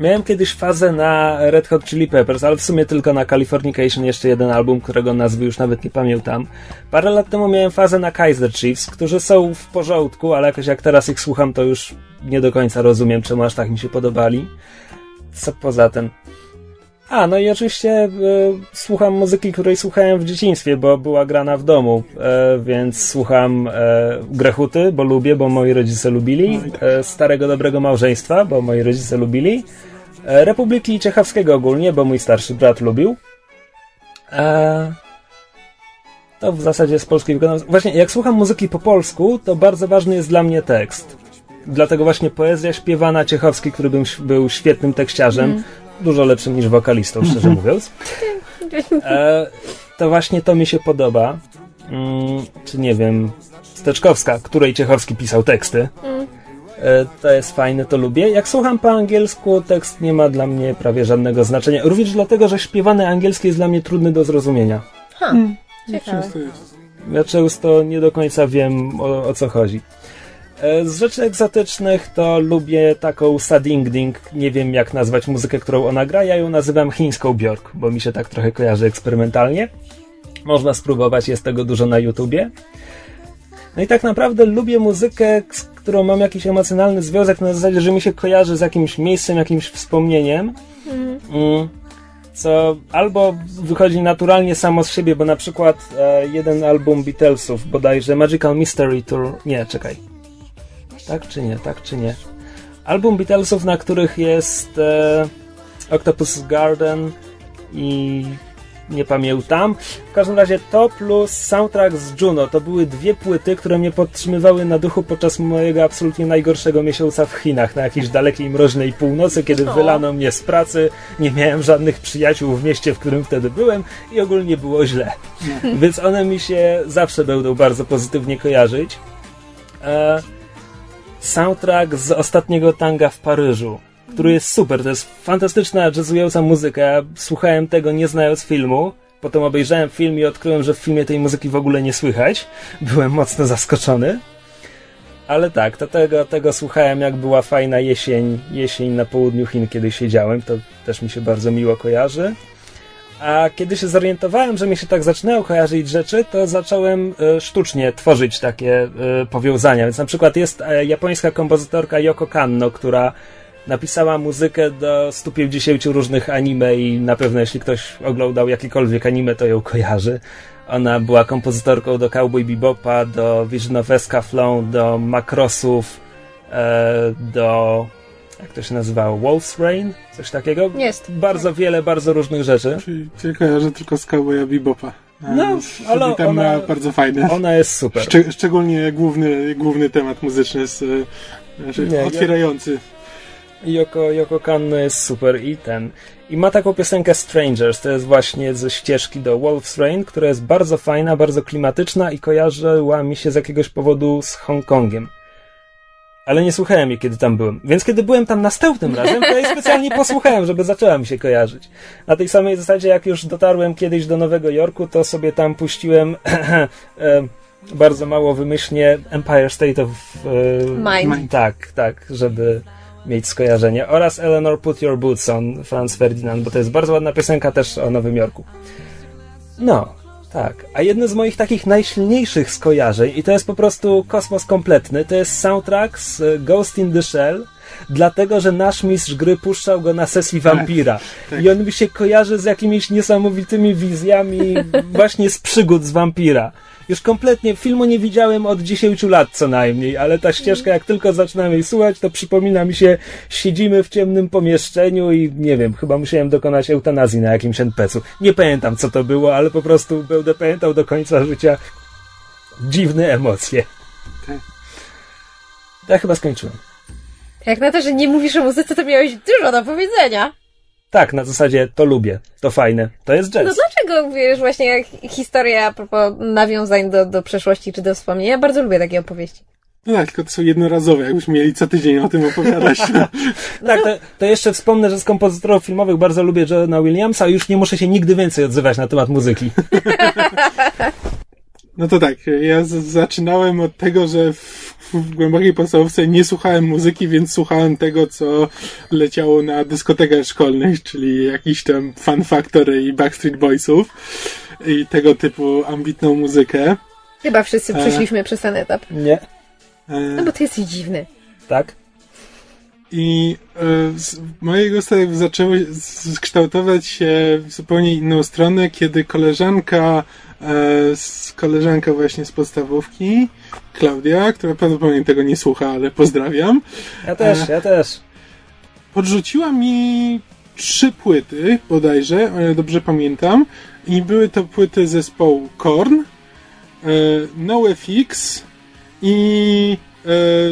Miałem kiedyś fazę na Red Hot Chili Peppers, ale w sumie tylko na Californication, jeszcze jeden album, którego nazwy już nawet nie pamiętam. Parę lat temu miałem fazę na Kaiser Chiefs, którzy są w porządku, ale jakoś jak teraz ich słucham, to już nie do końca rozumiem, czemu aż tak mi się podobali. Co poza tym? A, no i oczywiście y, słucham muzyki, której słuchałem w dzieciństwie, bo była grana w domu, y, więc słucham y, Grechuty, bo lubię, bo moi rodzice lubili, Starego Dobrego Małżeństwa, bo moi rodzice lubili, Republiki Czechowskiego ogólnie, bo mój starszy brat lubił. To w zasadzie z polskiej wykonania. Właśnie, jak słucham muzyki po polsku, to bardzo ważny jest dla mnie tekst. Dlatego właśnie poezja śpiewana Ciechowski, który był, był świetnym tekściarzem, mm dużo lepszym niż wokalistą, szczerze mówiąc. E, to właśnie to mi się podoba. Mm, czy nie wiem, Steczkowska, której Ciechowski pisał teksty. E, to jest fajne, to lubię. Jak słucham po angielsku, tekst nie ma dla mnie prawie żadnego znaczenia. Również dlatego, że śpiewany angielski jest dla mnie trudny do zrozumienia. Ha, hmm. ciekawe. Ja często nie do końca wiem o, o co chodzi. E, z rzeczy egzotycznych to lubię taką Sading Ding, nie wiem jak nazwać muzykę, którą ona gra, ja ją nazywam chińską Bjork, bo mi się tak trochę kojarzy eksperymentalnie. Można spróbować, jest tego dużo na YouTubie. No i tak naprawdę lubię muzykę, z którą mam jakiś emocjonalny związek na zasadzie, że mi się kojarzy z jakimś miejscem, jakimś wspomnieniem. Mhm. Mm. Co albo wychodzi naturalnie samo z siebie, bo na przykład e, jeden album Beatlesów, bodajże Magical Mystery Tour. Nie, czekaj. Tak czy nie, tak czy nie. Album Beatlesów, na których jest e, Octopus Garden i nie pamiętam. W każdym razie to plus soundtrack z Juno to były dwie płyty, które mnie podtrzymywały na duchu podczas mojego absolutnie najgorszego miesiąca w Chinach, na jakiejś dalekiej mroźnej północy, kiedy o. wylano mnie z pracy, nie miałem żadnych przyjaciół w mieście, w którym wtedy byłem i ogólnie było źle. Więc one mi się zawsze będą bardzo pozytywnie kojarzyć. E, soundtrack z ostatniego tanga w Paryżu, który jest super. To jest fantastyczna, jazzująca muzyka. Słuchałem tego nie znając filmu. Potem obejrzałem film i odkryłem, że w filmie tej muzyki w ogóle nie słychać. Byłem mocno zaskoczony. Ale tak, to tego, tego słuchałem, jak była fajna jesień, jesień na południu Chin, kiedy siedziałem. To też mi się bardzo miło kojarzy. A kiedy się zorientowałem, że mi się tak zaczynają kojarzyć rzeczy, to zacząłem e, sztucznie tworzyć takie e, powiązania. Więc na przykład jest e, japońska kompozytorka Yoko Kanno, która napisała muzykę do 150 różnych anime i na pewno jeśli ktoś oglądał jakikolwiek anime, to ją kojarzy. Ona była kompozytorką do Cowboy Bebopa, do Vision of Escaflown, do Makrosów, do jak to się nazywało, Wolf's Rain? Coś takiego? Jest. Bardzo wiele, bardzo różnych rzeczy. Czyli cię kojarzę tylko z Cowboya Bebopa. No, ale tam ona, ma bardzo fajne. Ona jest super. Szczeg szczególnie główny, główny temat muzyczny jest znaczy, Nie, otwierający. Yoko, Yoko Kanno jest super i ten. I ma taką piosenkę Strangers, to jest właśnie ze ścieżki do Wolf's Rain, która jest bardzo fajna, bardzo klimatyczna i kojarzyła mi się z jakiegoś powodu z Hongkongiem ale nie słuchałem jej, kiedy tam byłem. Więc kiedy byłem tam następnym razem, to jej specjalnie posłuchałem, żeby zaczęła mi się kojarzyć. Na tej samej zasadzie, jak już dotarłem kiedyś do Nowego Jorku, to sobie tam puściłem bardzo mało wymyślnie Empire State of e, Mind. Tak, tak, żeby mieć skojarzenie. Oraz Eleanor Put Your Boots on Franz Ferdinand, bo to jest bardzo ładna piosenka też o Nowym Jorku. No, tak, a jedno z moich takich najsilniejszych skojarzeń, i to jest po prostu kosmos kompletny, to jest soundtrack z Ghost in the Shell, dlatego że nasz mistrz gry puszczał go na sesji Vampira. Tak, tak. I on mi się kojarzy z jakimiś niesamowitymi wizjami właśnie z przygód z Vampira. Już kompletnie filmu nie widziałem od 10 lat co najmniej, ale ta ścieżka, jak tylko zaczynam jej słuchać, to przypomina mi się, siedzimy w ciemnym pomieszczeniu i nie wiem, chyba musiałem dokonać eutanazji na jakimś NPC-u. Nie pamiętam co to było, ale po prostu będę pamiętał do końca życia dziwne emocje. Tak. Ja chyba skończyłem. Jak na to, że nie mówisz o muzyce, to miałeś dużo do powiedzenia. Tak, na zasadzie to lubię, to fajne, to jest jazz. No dlaczego, wiesz, właśnie jak historia a propos nawiązań do, do przeszłości czy do wspomnień, ja bardzo lubię takie opowieści. No tak, tylko to są jednorazowe, jakbyśmy mieli co tydzień o tym opowiadać. Tak, to, to jeszcze wspomnę, że z kompozytorów filmowych bardzo lubię Johna Williamsa już nie muszę się nigdy więcej odzywać na temat muzyki. No to tak, ja z- zaczynałem od tego, że w, w głębokiej podstawówce nie słuchałem muzyki, więc słuchałem tego, co leciało na dyskotekach szkolnych, czyli jakiś tam Fun Factory i Backstreet Boysów i tego typu ambitną muzykę. Chyba wszyscy E. przeszliśmy przez ten etap. Nie? E, No bo ty jesteś dziwny. Tak? I e, z- moje gusta jakby zaczęły z- kształtować się w zupełnie inną stronę, kiedy koleżanka, e, z, koleżanka właśnie z podstawówki, Klaudia, która prawdopodobnie tego nie słucha, ale pozdrawiam, Ja też, E. ja też. podrzuciła mi trzy płyty, bodajże, o ile dobrze pamiętam, i były to płyty zespołu Korn, e, NoFX i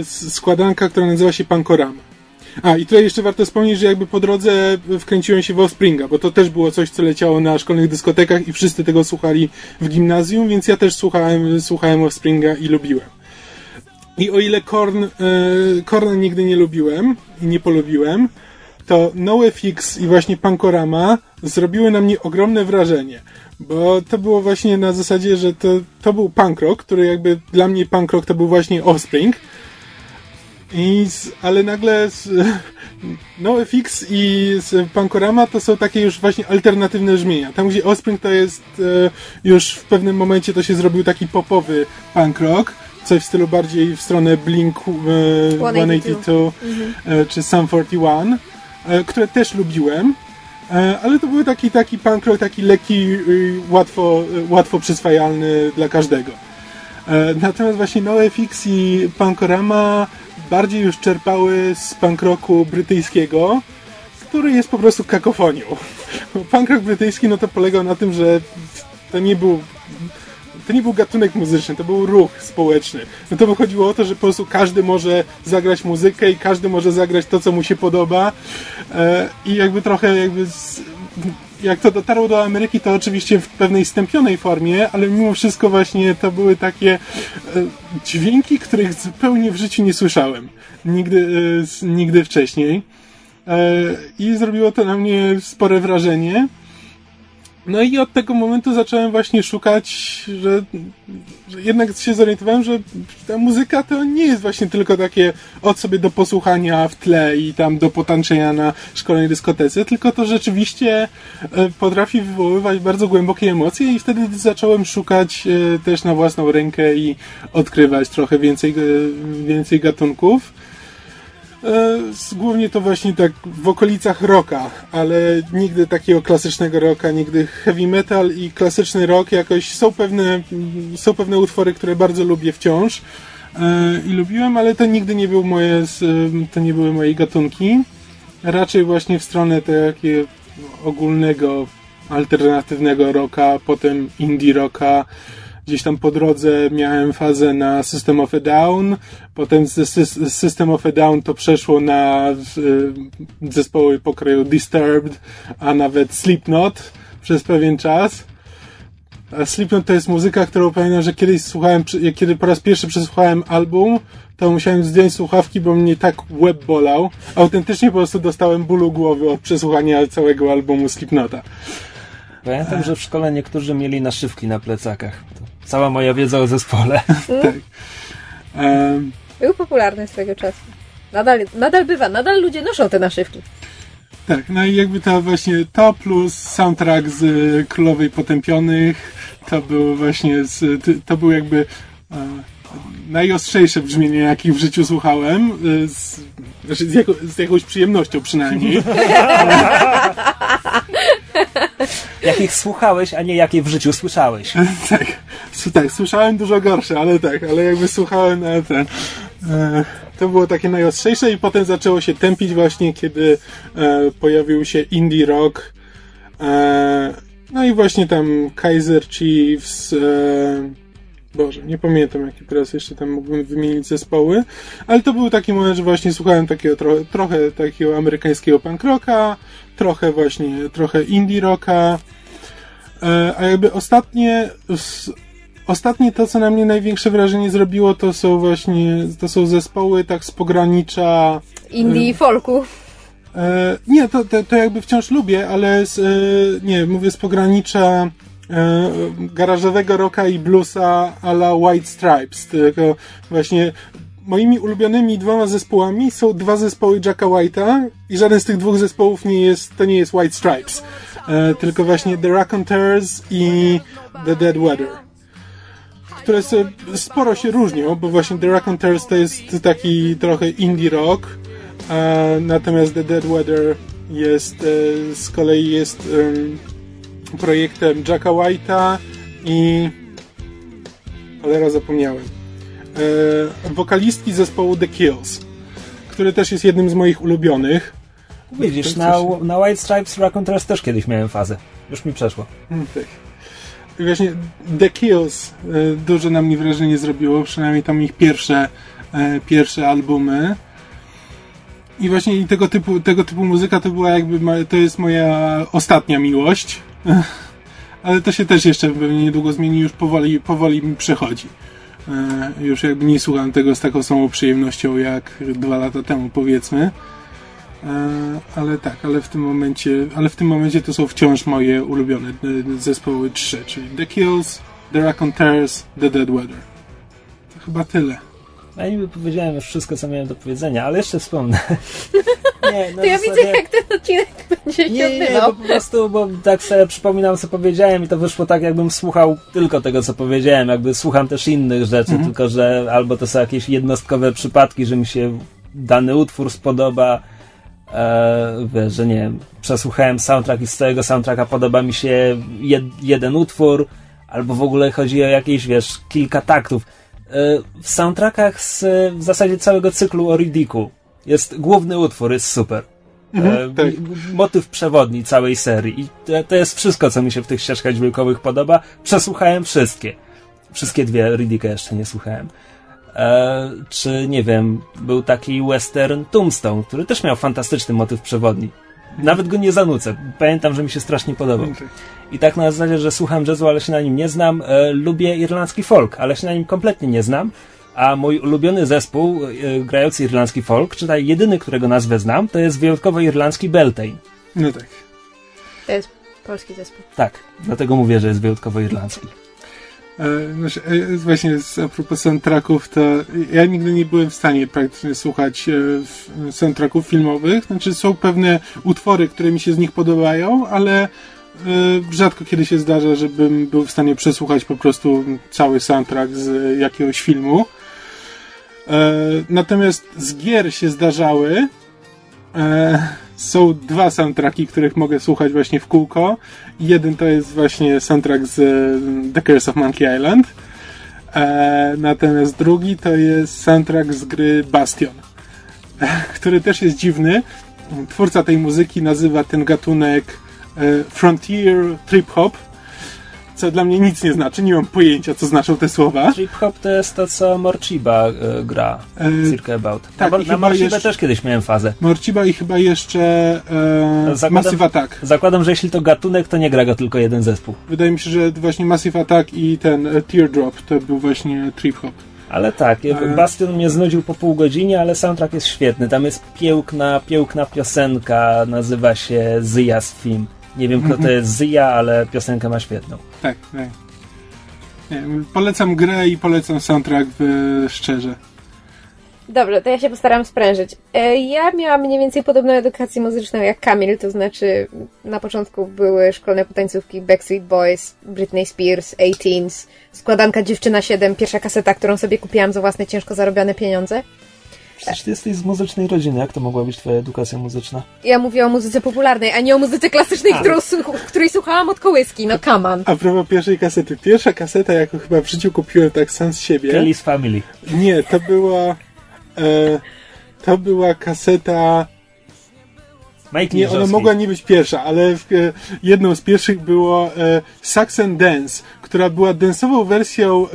e, składanka, która nazywa się Pankorama. A, i tutaj jeszcze warto wspomnieć, że jakby po drodze wkręciłem się w Offspringa, bo to też było coś, co leciało na szkolnych dyskotekach i wszyscy tego słuchali w gimnazjum, więc ja też słuchałem, słuchałem Offspringa i lubiłem. I o ile Korn, e, Korna nigdy nie lubiłem i nie polubiłem, to NoFX i właśnie Pankorama zrobiły na mnie ogromne wrażenie. Bo to było właśnie na zasadzie, że to, to był punk rock, który jakby dla mnie punk rock to był właśnie Offspring. I z, ale nagle z, NoFX i z Pankorama to są takie już właśnie alternatywne brzmienia. Tam gdzie Offspring to jest e, już w pewnym momencie to się zrobił taki popowy punk rock, coś w stylu bardziej w stronę Blink e, 182 e, czy Sum 41, e, które też lubiłem. Ale to był taki, taki punk rock, taki lekki, łatwo, łatwo przyswajalny dla każdego. Natomiast właśnie NoFX i Punkorama bardziej już czerpały z punk rocku brytyjskiego, który jest po prostu kakofonią. Punk rock brytyjski no to polegał na tym, że to nie był to nie był gatunek muzyczny, to był ruch społeczny. No to wychodziło o to, że po prostu każdy może zagrać muzykę i każdy może zagrać to, co mu się podoba. E, I jakby trochę jakby z, jak to dotarło do Ameryki, to oczywiście w pewnej stępionej formie, ale mimo wszystko właśnie to były takie e, dźwięki, których zupełnie w życiu nie słyszałem. Nigdy, e, nigdy wcześniej. E, I zrobiło to na mnie spore wrażenie. No i od tego momentu zacząłem właśnie szukać, że, że jednak się zorientowałem, że ta muzyka to nie jest właśnie tylko takie od sobie do posłuchania w tle i tam do potańczenia na szkolnej dyskotece, tylko to rzeczywiście e, potrafi wywoływać bardzo głębokie emocje i wtedy zacząłem szukać e, też na własną rękę i odkrywać trochę więcej, e, więcej gatunków. E, Głównie to właśnie tak w okolicach rocka, ale nigdy takiego klasycznego rocka, nigdy heavy metal i klasyczny rock jakoś są pewne, są pewne utwory, które bardzo lubię wciąż e, i lubiłem, ale to nigdy nie był moje, em, to nie były moje gatunki. Raczej właśnie w stronę takiego ogólnego, alternatywnego rocka, potem indie rocka, Gdzieś tam po drodze miałem fazę na System of a Down, potem z Sys- System of a Down to przeszło na y, zespoły pokroju Disturbed, a nawet Slipknot przez pewien czas. A Slipknot to jest muzyka, którą pamiętam, że kiedyś słuchałem, kiedy po raz pierwszy przesłuchałem album, to musiałem zdjąć słuchawki, bo mnie tak łeb bolał. Autentycznie po prostu dostałem bólu głowy od przesłuchania całego albumu Slipknota. Pamiętam, że w szkole niektórzy mieli naszywki na plecakach. Cała moja wiedza o zespole. Em, Był popularny swego czasu. Nadal, nadal bywa, nadal ludzie noszą te naszywki. Tak, no i jakby to właśnie to plus soundtrack z y, Królowej Potępionych, to był właśnie, z, to był jakby e, najostrzejsze brzmienie, jakich w życiu słuchałem, y, z, znaczy z, jako, z jakąś przyjemnością przynajmniej. jakich słuchałeś, a nie jakie w życiu słyszałeś. tak, tak, słyszałem dużo gorsze, ale tak, ale jakby słuchałem na ten... E, to było takie najostrzejsze i potem zaczęło się tępić właśnie, kiedy e, pojawił się indie rock. E, no i właśnie tam Kaiser Chiefs, Boże, nie pamiętam jakie teraz jeszcze tam mógłbym wymienić zespoły, ale to był taki moment, że właśnie słuchałem takiego tro, trochę takiego amerykańskiego punk rocka, trochę właśnie, trochę indie rocka, e, a jakby ostatnie Ostatnie to, co na mnie największe wrażenie zrobiło, to są właśnie, to są zespoły tak z pogranicza... Indie i folku. E, nie, to, to, to, jakby wciąż lubię, ale z, e, nie, mówię z pogranicza e, garażowego rocka i bluesa a la White Stripes, tylko właśnie moimi ulubionymi dwoma zespołami są dwa zespoły Jacka White'a i żaden z tych dwóch zespołów nie jest, to nie jest White Stripes, e, tylko właśnie The Raconteurs i The Dead Weather które sporo się różnią, bo właśnie The Raconteurs to jest taki trochę indie rock, natomiast The Dead Weather jest e, z kolei jest projektem Jacka White'a i cholera zapomniałem wokalistki zespołu The Kills który też jest jednym z moich ulubionych Widzisz, na, na White Stripes Raconteurs też kiedyś miałem fazę. Już mi przeszło. Hmm, tak właśnie The Kills e, duże na mnie wrażenie zrobiło, przynajmniej tam ich pierwsze, e, pierwsze albumy. I właśnie tego typu, tego typu muzyka to była jakby, to jest moja ostatnia miłość. Ale to się też jeszcze pewnie niedługo zmieni, już powoli, powoli mi przechodzi. E, już jakby nie słucham tego z taką samą przyjemnością jak dwa lata temu, powiedzmy. E, ale tak, ale w tym momencie, ale w tym momencie to są wciąż moje ulubione e, zespoły trzy, czyli The Kills, The Raconteurs, The Dead Weather. To chyba tyle. Ja niby powiedziałem już wszystko, co miałem do powiedzenia, ale jeszcze wspomnę. Nie, to ja zasadzie... widzę, jak ten odcinek będzie się nie, nie, bo po prostu, bo tak sobie przypominam, co powiedziałem i to wyszło tak, jakbym słuchał tylko tego, co powiedziałem. Jakby słucham też innych rzeczy, mhm. tylko że albo to są jakieś jednostkowe przypadki, że mi się dany utwór spodoba, e, wiesz, że nie wiem, przesłuchałem soundtrack i z całego soundtracka podoba mi się jed, jeden utwór, albo w ogóle chodzi o jakieś, wiesz, kilka taktów. E, w soundtrackach z w zasadzie całego cyklu o Riddiku jest główny utwór, jest super. Mhm, e, tak. Motyw przewodni całej serii. I to, to, jest wszystko, co mi się w tych ścieżkach dźwiękowych podoba. Przesłuchałem wszystkie. Wszystkie dwie Riddicka jeszcze nie słuchałem. E, czy nie wiem, był taki western Tombstone, który też miał fantastyczny motyw przewodni. Nawet go nie zanucę. Pamiętam, że mi się strasznie podobał. I tak na zasadzie, że słucham jazzu, ale się na nim nie znam. E, lubię irlandzki folk, ale się na nim kompletnie nie znam. A mój ulubiony zespół e, grający irlandzki folk, czy taj jedyny, którego nazwę znam, to jest wyjątkowo irlandzki Beltane. No tak. To jest polski zespół. Tak, dlatego mówię, że jest wyjątkowo irlandzki. E, znaczy, e, właśnie a propos soundtracków, to ja nigdy nie byłem w stanie praktycznie słuchać e, soundtracków filmowych. Znaczy są pewne utwory, które mi się z nich podobają, ale rzadko kiedy się zdarza, żebym był w stanie przesłuchać po prostu cały soundtrack z jakiegoś filmu. Natomiast z gier się zdarzały są dwa soundtracki, których mogę słuchać właśnie w kółko. Jeden to jest właśnie soundtrack z e, The Curse of Monkey Island. E, natomiast drugi to jest soundtrack z gry Bastion, który też jest dziwny. Twórca tej muzyki nazywa ten gatunek e, Frontier Trip Hop co dla mnie nic nie znaczy, nie mam pojęcia, co znaczą te słowa. Trip hop to jest to, co Morchiba y, gra, e, Circle About. Tak, na, na Morchiba jeszcze, też kiedyś miałem fazę. Morchiba i chyba jeszcze e, zakładam, Massive Attack. Zakładam, że jeśli to gatunek, to nie gra go tylko jeden zespół. Wydaje mi się, że właśnie Massive Attack i ten e, Teardrop to był właśnie trip hop. Ale tak, e... Bastion mnie znudził po pół godzinie, ale soundtrack jest świetny. Tam jest piękna, piękna piosenka, nazywa się Zyjas Film. Nie wiem, kto to jest Zia, ale piosenkę ma świetną. Tak, tak. Nie, polecam grę i polecam soundtrack w, szczerze. Dobrze, to ja się postaram sprężyć. E, ja miałam mniej więcej podobną edukację muzyczną jak Kamil, to znaczy na początku były szkolne potańcówki Backstreet Boys, Britney Spears, 18s, składanka Dziewczyna 7, pierwsza kaseta, którą sobie kupiłam za własne ciężko zarobione pieniądze. Przecież ty jesteś z muzycznej rodziny. Jak to mogła być twoja edukacja muzyczna? Ja mówię o muzyce popularnej, a nie o muzyce klasycznej, którą, słuch- której słuchałam od kołyski. No come on. A propos pierwszej kasety. Pierwsza kaseta, jaką chyba w życiu kupiłem tak sam z siebie. Kelly's Family. Nie, to była. E, to była kaseta. Mike Nie, ona mogła nie być pierwsza, ale w, e, jedną z pierwszych było e, Saxon Dance, która była densową wersją e,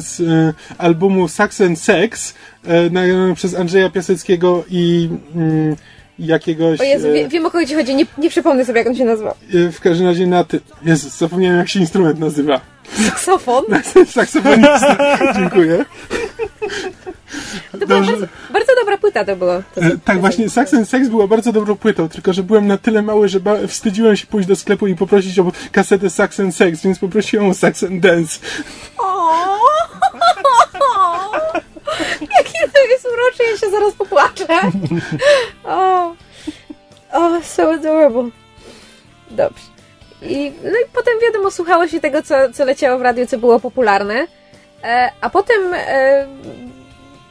z e, albumu Saxon Sex, e, nagraną przez Andrzeja Piaseckiego i mm, jakiegoś. O Jezu, e, wie, wiem o kogo ci chodzi, nie, nie przypomnę sobie jak on się nazywa. e, w każdym razie na ty. Jezus, zapomniałem jak się instrument nazywa. Saksofon? Saksofonista. Dziękuję. To była bardzo, bardzo dobra płyta to była. To, E, Tak, właśnie Saxon Sex była bardzo dobrą płytą, tylko że byłem na tyle mały, że wstydziłem się pójść do sklepu i poprosić o kasetę Saxon Sex, więc poprosiłem o Saxon Dance. O! Jakie to jest urocze, ja się zaraz popłaczę. O, o so adorable. Dobrze. I, no i potem wiadomo, słuchało się tego, co, co leciało w radiu, co było popularne. E, a potem e,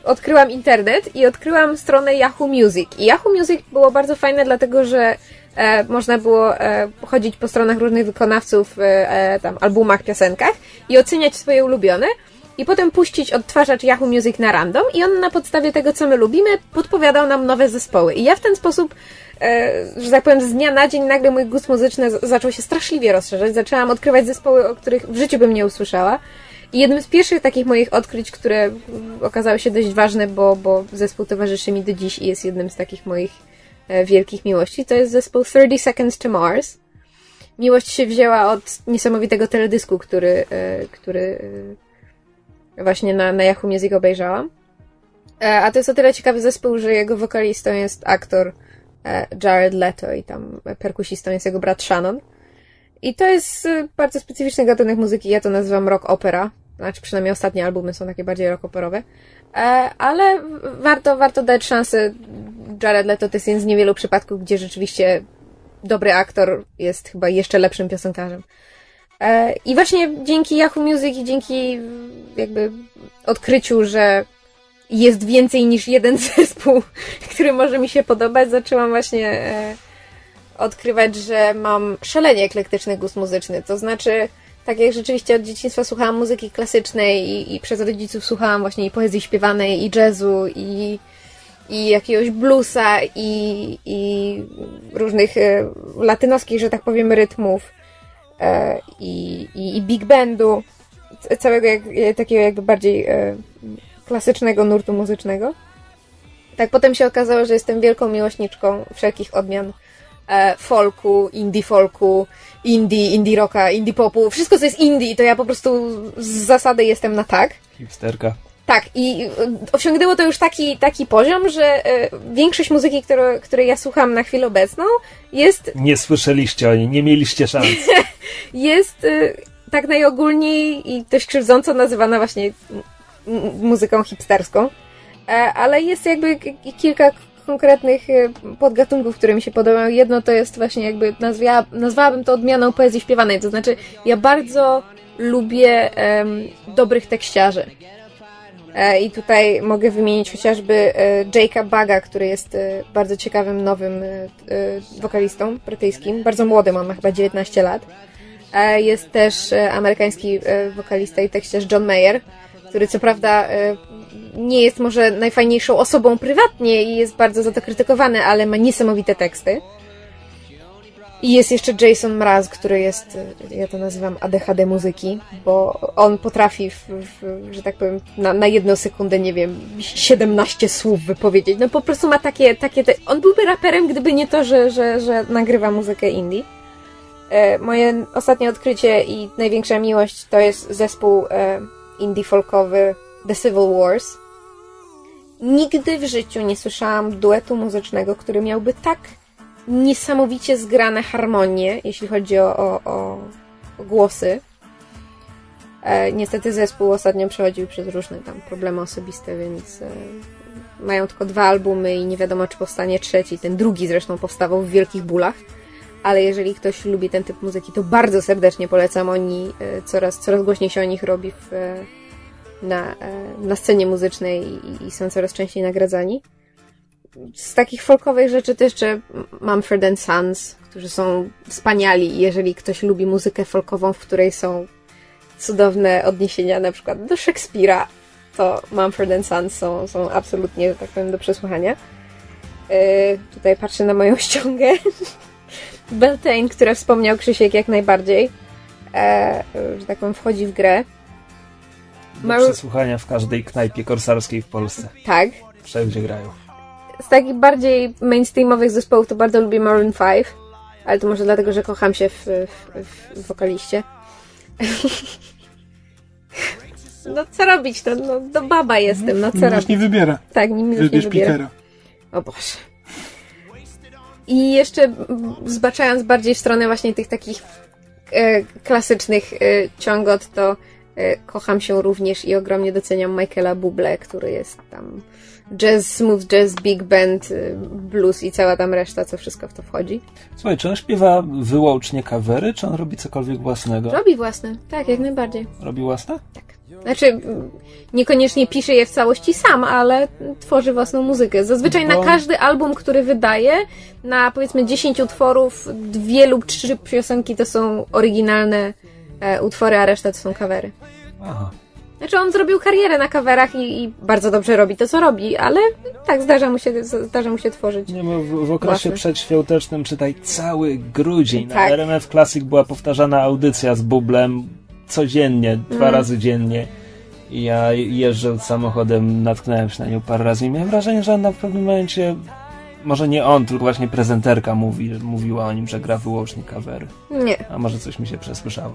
odkryłam internet i odkryłam stronę Yahoo Music. I Yahoo Music było bardzo fajne, dlatego że e, można było e, chodzić po stronach różnych wykonawców, e, e, tam albumach, piosenkach i oceniać swoje ulubione. I potem puścić odtwarzacz Yahoo Music na random i on na podstawie tego, co my lubimy, podpowiadał nam nowe zespoły. I ja w ten sposób, e, że tak powiem, z dnia na dzień nagle mój gust muzyczny zaczął się straszliwie rozszerzać. Zaczęłam odkrywać zespoły, o których w życiu bym nie usłyszała. Jednym z pierwszych takich moich odkryć, które okazały się dość ważne, bo, bo zespół towarzyszy mi do dziś i jest jednym z takich moich e, wielkich miłości, to jest zespół 30 Seconds to Mars. Miłość się wzięła od niesamowitego teledysku, który, e, który e, właśnie na, na Yahoo Music obejrzałam. A to jest o tyle ciekawy zespół, że jego wokalistą jest aktor Jared Leto i tam perkusistą jest jego brat Shannon. I to jest e, bardzo specyficzny gatunek muzyki, ja to nazywam rock opera. Znaczy przynajmniej ostatnie albumy są takie bardziej rock operowe. E, Ale warto, warto dać szansę. Jared Leto to jest jeden z niewielu przypadków, gdzie rzeczywiście dobry aktor jest chyba jeszcze lepszym piosenkarzem. E, I właśnie dzięki Yahoo Music i dzięki jakby odkryciu, że jest więcej niż jeden zespół, który może mi się podobać, zaczęłam właśnie e, odkrywać, że mam szalenie eklektyczny gust muzyczny. To znaczy, tak jak rzeczywiście od dzieciństwa słuchałam muzyki klasycznej i, i przez rodziców słuchałam właśnie i poezji śpiewanej, i jazzu, i, i jakiegoś bluesa, i, i różnych e, latynoskich, że tak powiem, rytmów, e, i, i, big bandu, całego jak, e, takiego jakby bardziej e, klasycznego nurtu muzycznego. Tak potem się okazało, że jestem wielką miłośniczką wszelkich odmian folku, indie folku, indie, indie rocka, indie popu. Wszystko, co jest indie, to ja po prostu z zasady jestem na tak. Hipsterka. Tak, i e, osiągnęło to już taki, taki poziom, że e, większość muzyki, którą, której ja słucham na chwilę obecną, jest Nie słyszeliście o niej, nie mieliście szans. jest y, tak najogólniej i dość krzywdząco nazywana właśnie muzyką hipsterską. E, ale jest jakby kilka konkretnych y, podgatunków, które mi się podobają. Jedno to jest właśnie jakby, nazwałabym to odmianą poezji śpiewanej, to znaczy ja bardzo lubię em, dobrych tekściarzy. E, I tutaj mogę wymienić chociażby e, Jake'a Baga, który jest e, bardzo ciekawym, nowym e, e, wokalistą brytyjskim. Bardzo młodym, on ma chyba 19 lat. E, Jest też e, amerykański e, wokalista i tekściarz John Mayer, który co prawda e, nie jest może najfajniejszą osobą prywatnie i jest bardzo za to krytykowany, ale ma niesamowite teksty. I jest jeszcze Jason Mraz, który jest, ja to nazywam ADHD muzyki, bo on potrafi, w, w, że tak powiem, na, na jedną sekundę, nie wiem, 17 słów wypowiedzieć. No po prostu ma takie, takie te... On byłby raperem, gdyby nie to, że, że, że nagrywa muzykę indie. E, moje ostatnie odkrycie i największa miłość to jest zespół e, indie folkowy The Civil Wars. Nigdy w życiu nie słyszałam duetu muzycznego, który miałby tak niesamowicie zgrane harmonie, jeśli chodzi o, o, o, głosy. E, niestety zespół ostatnio przechodził przez różne tam problemy osobiste, więc e, mają tylko dwa albumy i nie wiadomo, czy powstanie trzeci. Ten drugi zresztą powstawał w wielkich bólach. Ale jeżeli ktoś lubi ten typ muzyki, to bardzo serdecznie polecam. Oni e, coraz, coraz głośniej się o nich robi w, e, na, e, na scenie muzycznej i, i są coraz częściej nagradzani. Z takich folkowych rzeczy to jeszcze Mumford and Sons, którzy są wspaniali. Jeżeli ktoś lubi muzykę folkową, w której są cudowne odniesienia na przykład do Szekspira, to Mumford and Sons są, są absolutnie, tak powiem, do przesłuchania. Yy, tutaj patrzę na moją ściągę. Beltane, które wspomniał Krzysiek jak najbardziej, e, że tak powiem, wchodzi w grę. Do przesłuchania w każdej knajpie korsarskiej w Polsce. Tak. Wszędzie grają. Z takich bardziej mainstreamowych zespołów to bardzo lubię Maroon 5, ale to może dlatego, że kocham się w, w, w wokaliście. No co robić? No, no, no baba jestem, no co No robić? właśnie wybiera. Tak, nim już nie Wybierz wybiera. Petera. O Boże. I jeszcze zbaczając bardziej w stronę właśnie tych takich e, klasycznych e, ciągot, to kocham się również i ogromnie doceniam Michaela Bublé, który jest tam jazz, smooth jazz, big band, e, blues i cała tam reszta, co wszystko w to wchodzi. Słuchaj, czy on śpiewa wyłącznie kawery, czy on robi cokolwiek własnego? Robi własne, tak, jak najbardziej. Robi własne? Znaczy, mm, niekoniecznie pisze je w całości sam, ale tworzy własną muzykę. Zazwyczaj Bo- na każdy album, który wydaje, na powiedzmy 10 utworów, dwie lub trzy piosenki to są oryginalne e, utwory, a reszta to są kawery. Aha. Znaczy, on zrobił karierę na kawerach i, i bardzo dobrze robi to, co robi, ale tak, zdarza mu się, zdarza mu się tworzyć. Nie, bo w, w okresie Własne. przedświątecznym czytaj cały grudzień. Na Tak. RMF Classic była powtarzana audycja z bublem codziennie, dwa Mm. razy dziennie. I ja jeżdżę samochodem, natknąłem się na nią parę razy i miałem wrażenie, że ona w pewnym momencie, może nie on, tylko właśnie prezenterka mówi, mówiła o nim, że gra wyłącznie kawery. Nie. A może coś mi się przesłyszało.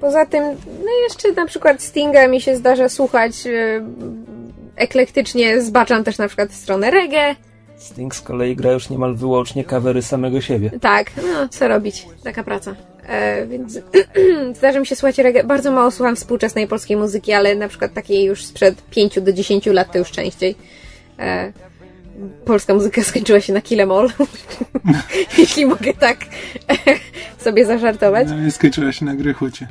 Poza tym, no jeszcze na przykład Stinga mi się zdarza słuchać e, eklektycznie, zbaczam też na przykład w stronę reggae. Sting z kolei gra już niemal wyłącznie kawery samego siebie. Tak, no co robić, taka praca. E, więc zdarza mi się słuchać reggae. Bardzo mało słucham współczesnej polskiej muzyki, ale na przykład takiej już sprzed 5 do 10 lat to już częściej. E, polska muzyka skończyła się na Kilemol. Jeśli mogę tak sobie zażartować. No, skończyła się na Grychucie.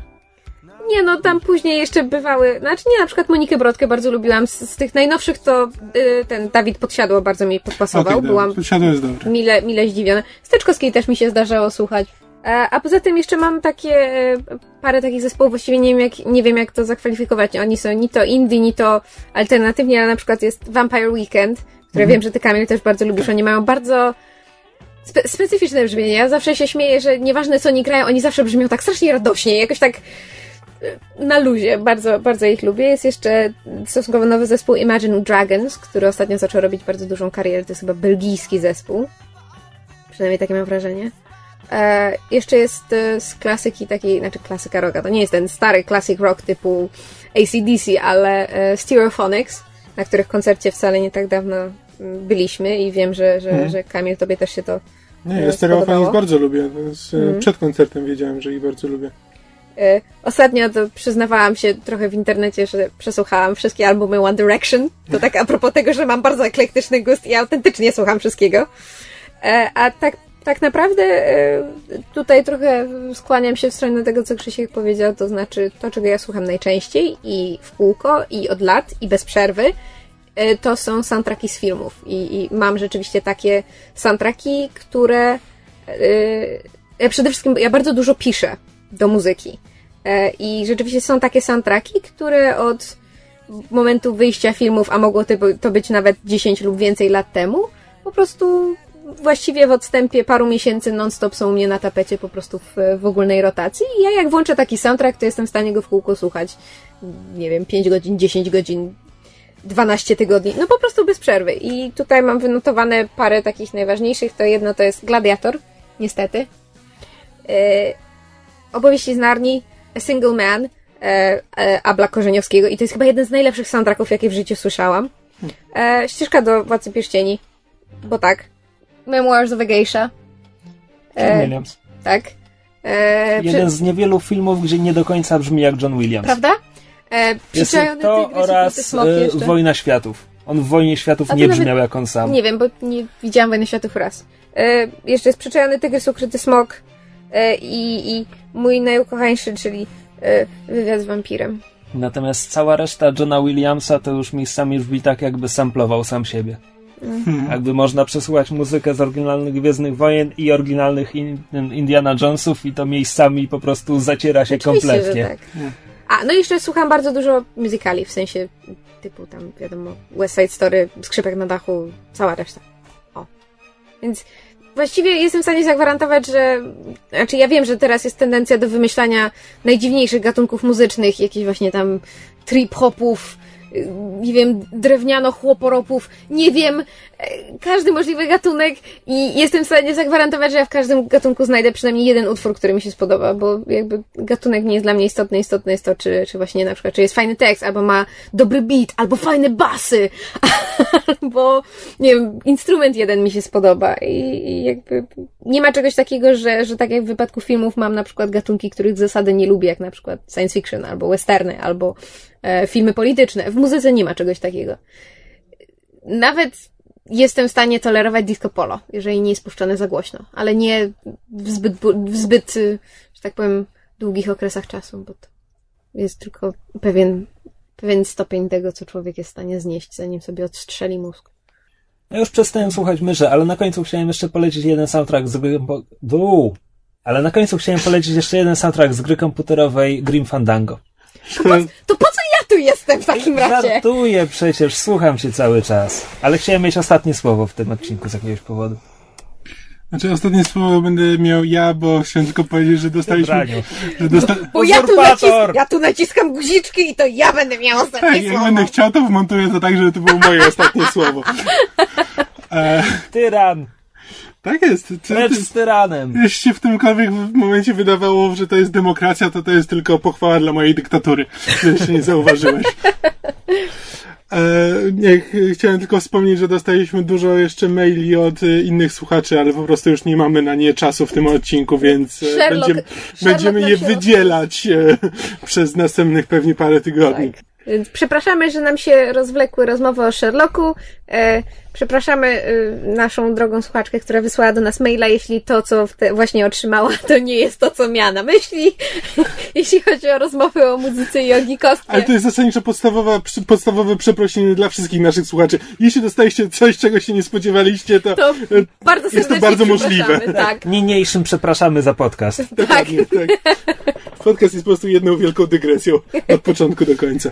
Nie, no tam później jeszcze bywały, znaczy nie, na przykład Monikę Brodkę bardzo lubiłam. Z, z tych najnowszych to y, ten Dawid Podsiadło bardzo mi podpasował. Okej, Byłam dobra. Siadło jest dobre. mile, mile zdziwiona. Steczkowskiej też mi się zdarzało słuchać. E, A poza tym jeszcze mam takie e, parę takich zespołów, właściwie nie wiem, jak, nie wiem jak to zakwalifikować. Oni są ni to indie, ni to alternatywnie, ale na przykład jest Vampire Weekend, które Mhm. wiem, że ty Kamil też bardzo lubisz. Oni mają bardzo spe- specyficzne brzmienie. Ja zawsze się śmieję, że nieważne co oni grają, oni zawsze brzmią tak strasznie radośnie, jakoś tak na luzie. Bardzo, bardzo ich lubię. Jest jeszcze stosunkowo nowy zespół Imagine Dragons, który ostatnio zaczął robić bardzo dużą karierę. To jest chyba belgijski zespół. Przynajmniej takie mam wrażenie. E, jeszcze jest e, z klasyki takiej, znaczy klasyka rocka, to nie jest ten stary classic rock typu ACDC, ale e, Stereophonics, na których koncercie wcale nie tak dawno mm, byliśmy i wiem, że, że, Mhm. że Kamil, tobie też się to Nie, e, ja spodobało? bardzo lubię. E, Mhm. Przed koncertem wiedziałem, że ich bardzo lubię. E, Ostatnio to przyznawałam się trochę w internecie, że przesłuchałam wszystkie albumy One Direction. To tak a propos tego, że mam bardzo eklektyczny gust i autentycznie słucham wszystkiego. E, A tak, tak naprawdę e, tutaj trochę skłaniam się w stronę tego, co Krzysiek powiedział, to znaczy to, czego ja słucham najczęściej i w kółko, i od lat, i bez przerwy, to są soundtracki z filmów. I, i mam rzeczywiście takie soundtracki, które ja przede wszystkim ja bardzo dużo piszę do muzyki. E, I rzeczywiście są takie soundtracki, które od momentu wyjścia filmów, a mogło to by- to być nawet 10 lub więcej lat temu, po prostu właściwie w odstępie paru miesięcy non-stop są u mnie na tapecie po prostu w, w ogólnej rotacji. I ja jak włączę taki soundtrack, to jestem w stanie go w kółko słuchać, nie wiem, 5 godzin, 10 godzin, 12 tygodni, no po prostu bez przerwy. I tutaj mam wynotowane parę takich najważniejszych. To jedno to jest Gladiator, niestety. Opowieści z Narni, A Single Man, e, e, Abla Korzeniowskiego i to jest chyba jeden z najlepszych soundtracków, jakie w życiu słyszałam. E, ścieżka do Władcy Pierścieni, bo tak. Memoirs of a Geisha, John E, Williams. tak. E, przy- Jeden z niewielu filmów, gdzie nie do końca brzmi jak John Williams. Prawda? E, Jest przyczajony to tygrys, oraz smok e. Wojna Światów. On w Wojnie Światów nie nawet- brzmiał jak on sam. Nie wiem, bo nie widziałam Wojny Światów raz. E, jeszcze jest przyczajony tygrys, ukryty smok e, i, i mój najukochańszy, czyli e, wywiad z wampirem. Natomiast cała reszta Johna Williamsa to już miejscami brzmi tak, jakby samplował sam siebie. Mhm. Jakby można przesłuchać muzykę z oryginalnych Gwiezdnych Wojen i oryginalnych in, Indiana Jonesów i to miejscami po prostu zaciera się Oczywiście, kompletnie. że tak. A, no i jeszcze słucham bardzo dużo muzykali, w sensie typu tam, wiadomo, West Side Story, Skrzypek na dachu, cała reszta. O. Więc właściwie jestem w stanie zagwarantować, że... Znaczy ja wiem, że teraz jest tendencja do wymyślania najdziwniejszych gatunków muzycznych, jakichś właśnie tam trip-hopów, nie wiem, drewniano-chłoporopów, nie wiem, e, każdy możliwy gatunek i jestem w stanie zagwarantować, że ja w każdym gatunku znajdę przynajmniej jeden utwór, który mi się spodoba, bo jakby gatunek nie jest dla mnie istotny, istotne jest to, czy, czy właśnie na przykład, czy jest fajny tekst, albo ma dobry beat, albo fajne basy, albo nie wiem, instrument jeden mi się spodoba. I, jakby nie ma czegoś takiego, że, że tak jak w wypadku filmów mam na przykład gatunki, których zasady nie lubię, jak na przykład science fiction, albo westerny, albo filmy polityczne. W muzyce nie ma czegoś takiego. Nawet jestem w stanie tolerować disco polo, jeżeli nie jest puszczane za głośno, ale nie w zbyt, w zbyt, y, że tak powiem, długich okresach czasu, bo to jest tylko pewien, pewien stopień tego, co człowiek jest w stanie znieść, zanim sobie odstrzeli mózg. Ja już przestałem słuchać myszy, ale na końcu chciałem jeszcze polecić jeden soundtrack z gry... Ale na końcu chciałem polecić jeszcze jeden soundtrack z gry komputerowej Grim Fandango. To po co ja tu jestem w takim razie? Żartuję przecież, słucham cię cały czas. Ale chciałem mieć ostatnie słowo w tym odcinku z jakiegoś powodu. Znaczy ostatnie słowo będę miał ja, bo chciałem tylko powiedzieć, że dostaliśmy... Że dosta... Bo ja tu, nacis- ja tu naciskam guziczki i to ja będę miała Tak, ostatnie jak słowo. będę chciał, to wmontuję to tak, żeby to było moje ostatnie słowo. E, Tyran! Tak jest. Co, Precz z tyranem! jeśli się w tymkolwiek momencie wydawało, że to jest demokracja, to to jest tylko pochwała dla mojej dyktatury, jeśli nie zauważyłeś. E, nie, ch- chciałem tylko wspomnieć, że dostaliśmy dużo jeszcze maili od e, innych słuchaczy, ale po prostu już nie mamy na nie czasu w tym odcinku, więc e, Sherlock- będziemy, Sherlock będziemy je wydzielać e, przez następnych pewnie parę tygodni. Tak. Przepraszamy, że nam się rozwlekły rozmowy o Sherlocku. E, przepraszamy e, naszą drogą słuchaczkę, która wysłała do nas maila, jeśli to, co właśnie otrzymała, to nie jest to, co miała na myśli. jeśli chodzi o rozmowy o muzyce i o Ale to jest zasadniczo podstawowa, przy- podstawowe przeprosiny dla wszystkich naszych słuchaczy. Jeśli dostaliście coś, czego się nie spodziewaliście, to, To e, bardzo jest to bardzo możliwe. Tak. Niniejszym przepraszamy za podcast. Dokładnie, tak. Podcast jest po prostu jedną wielką dygresją od początku do końca.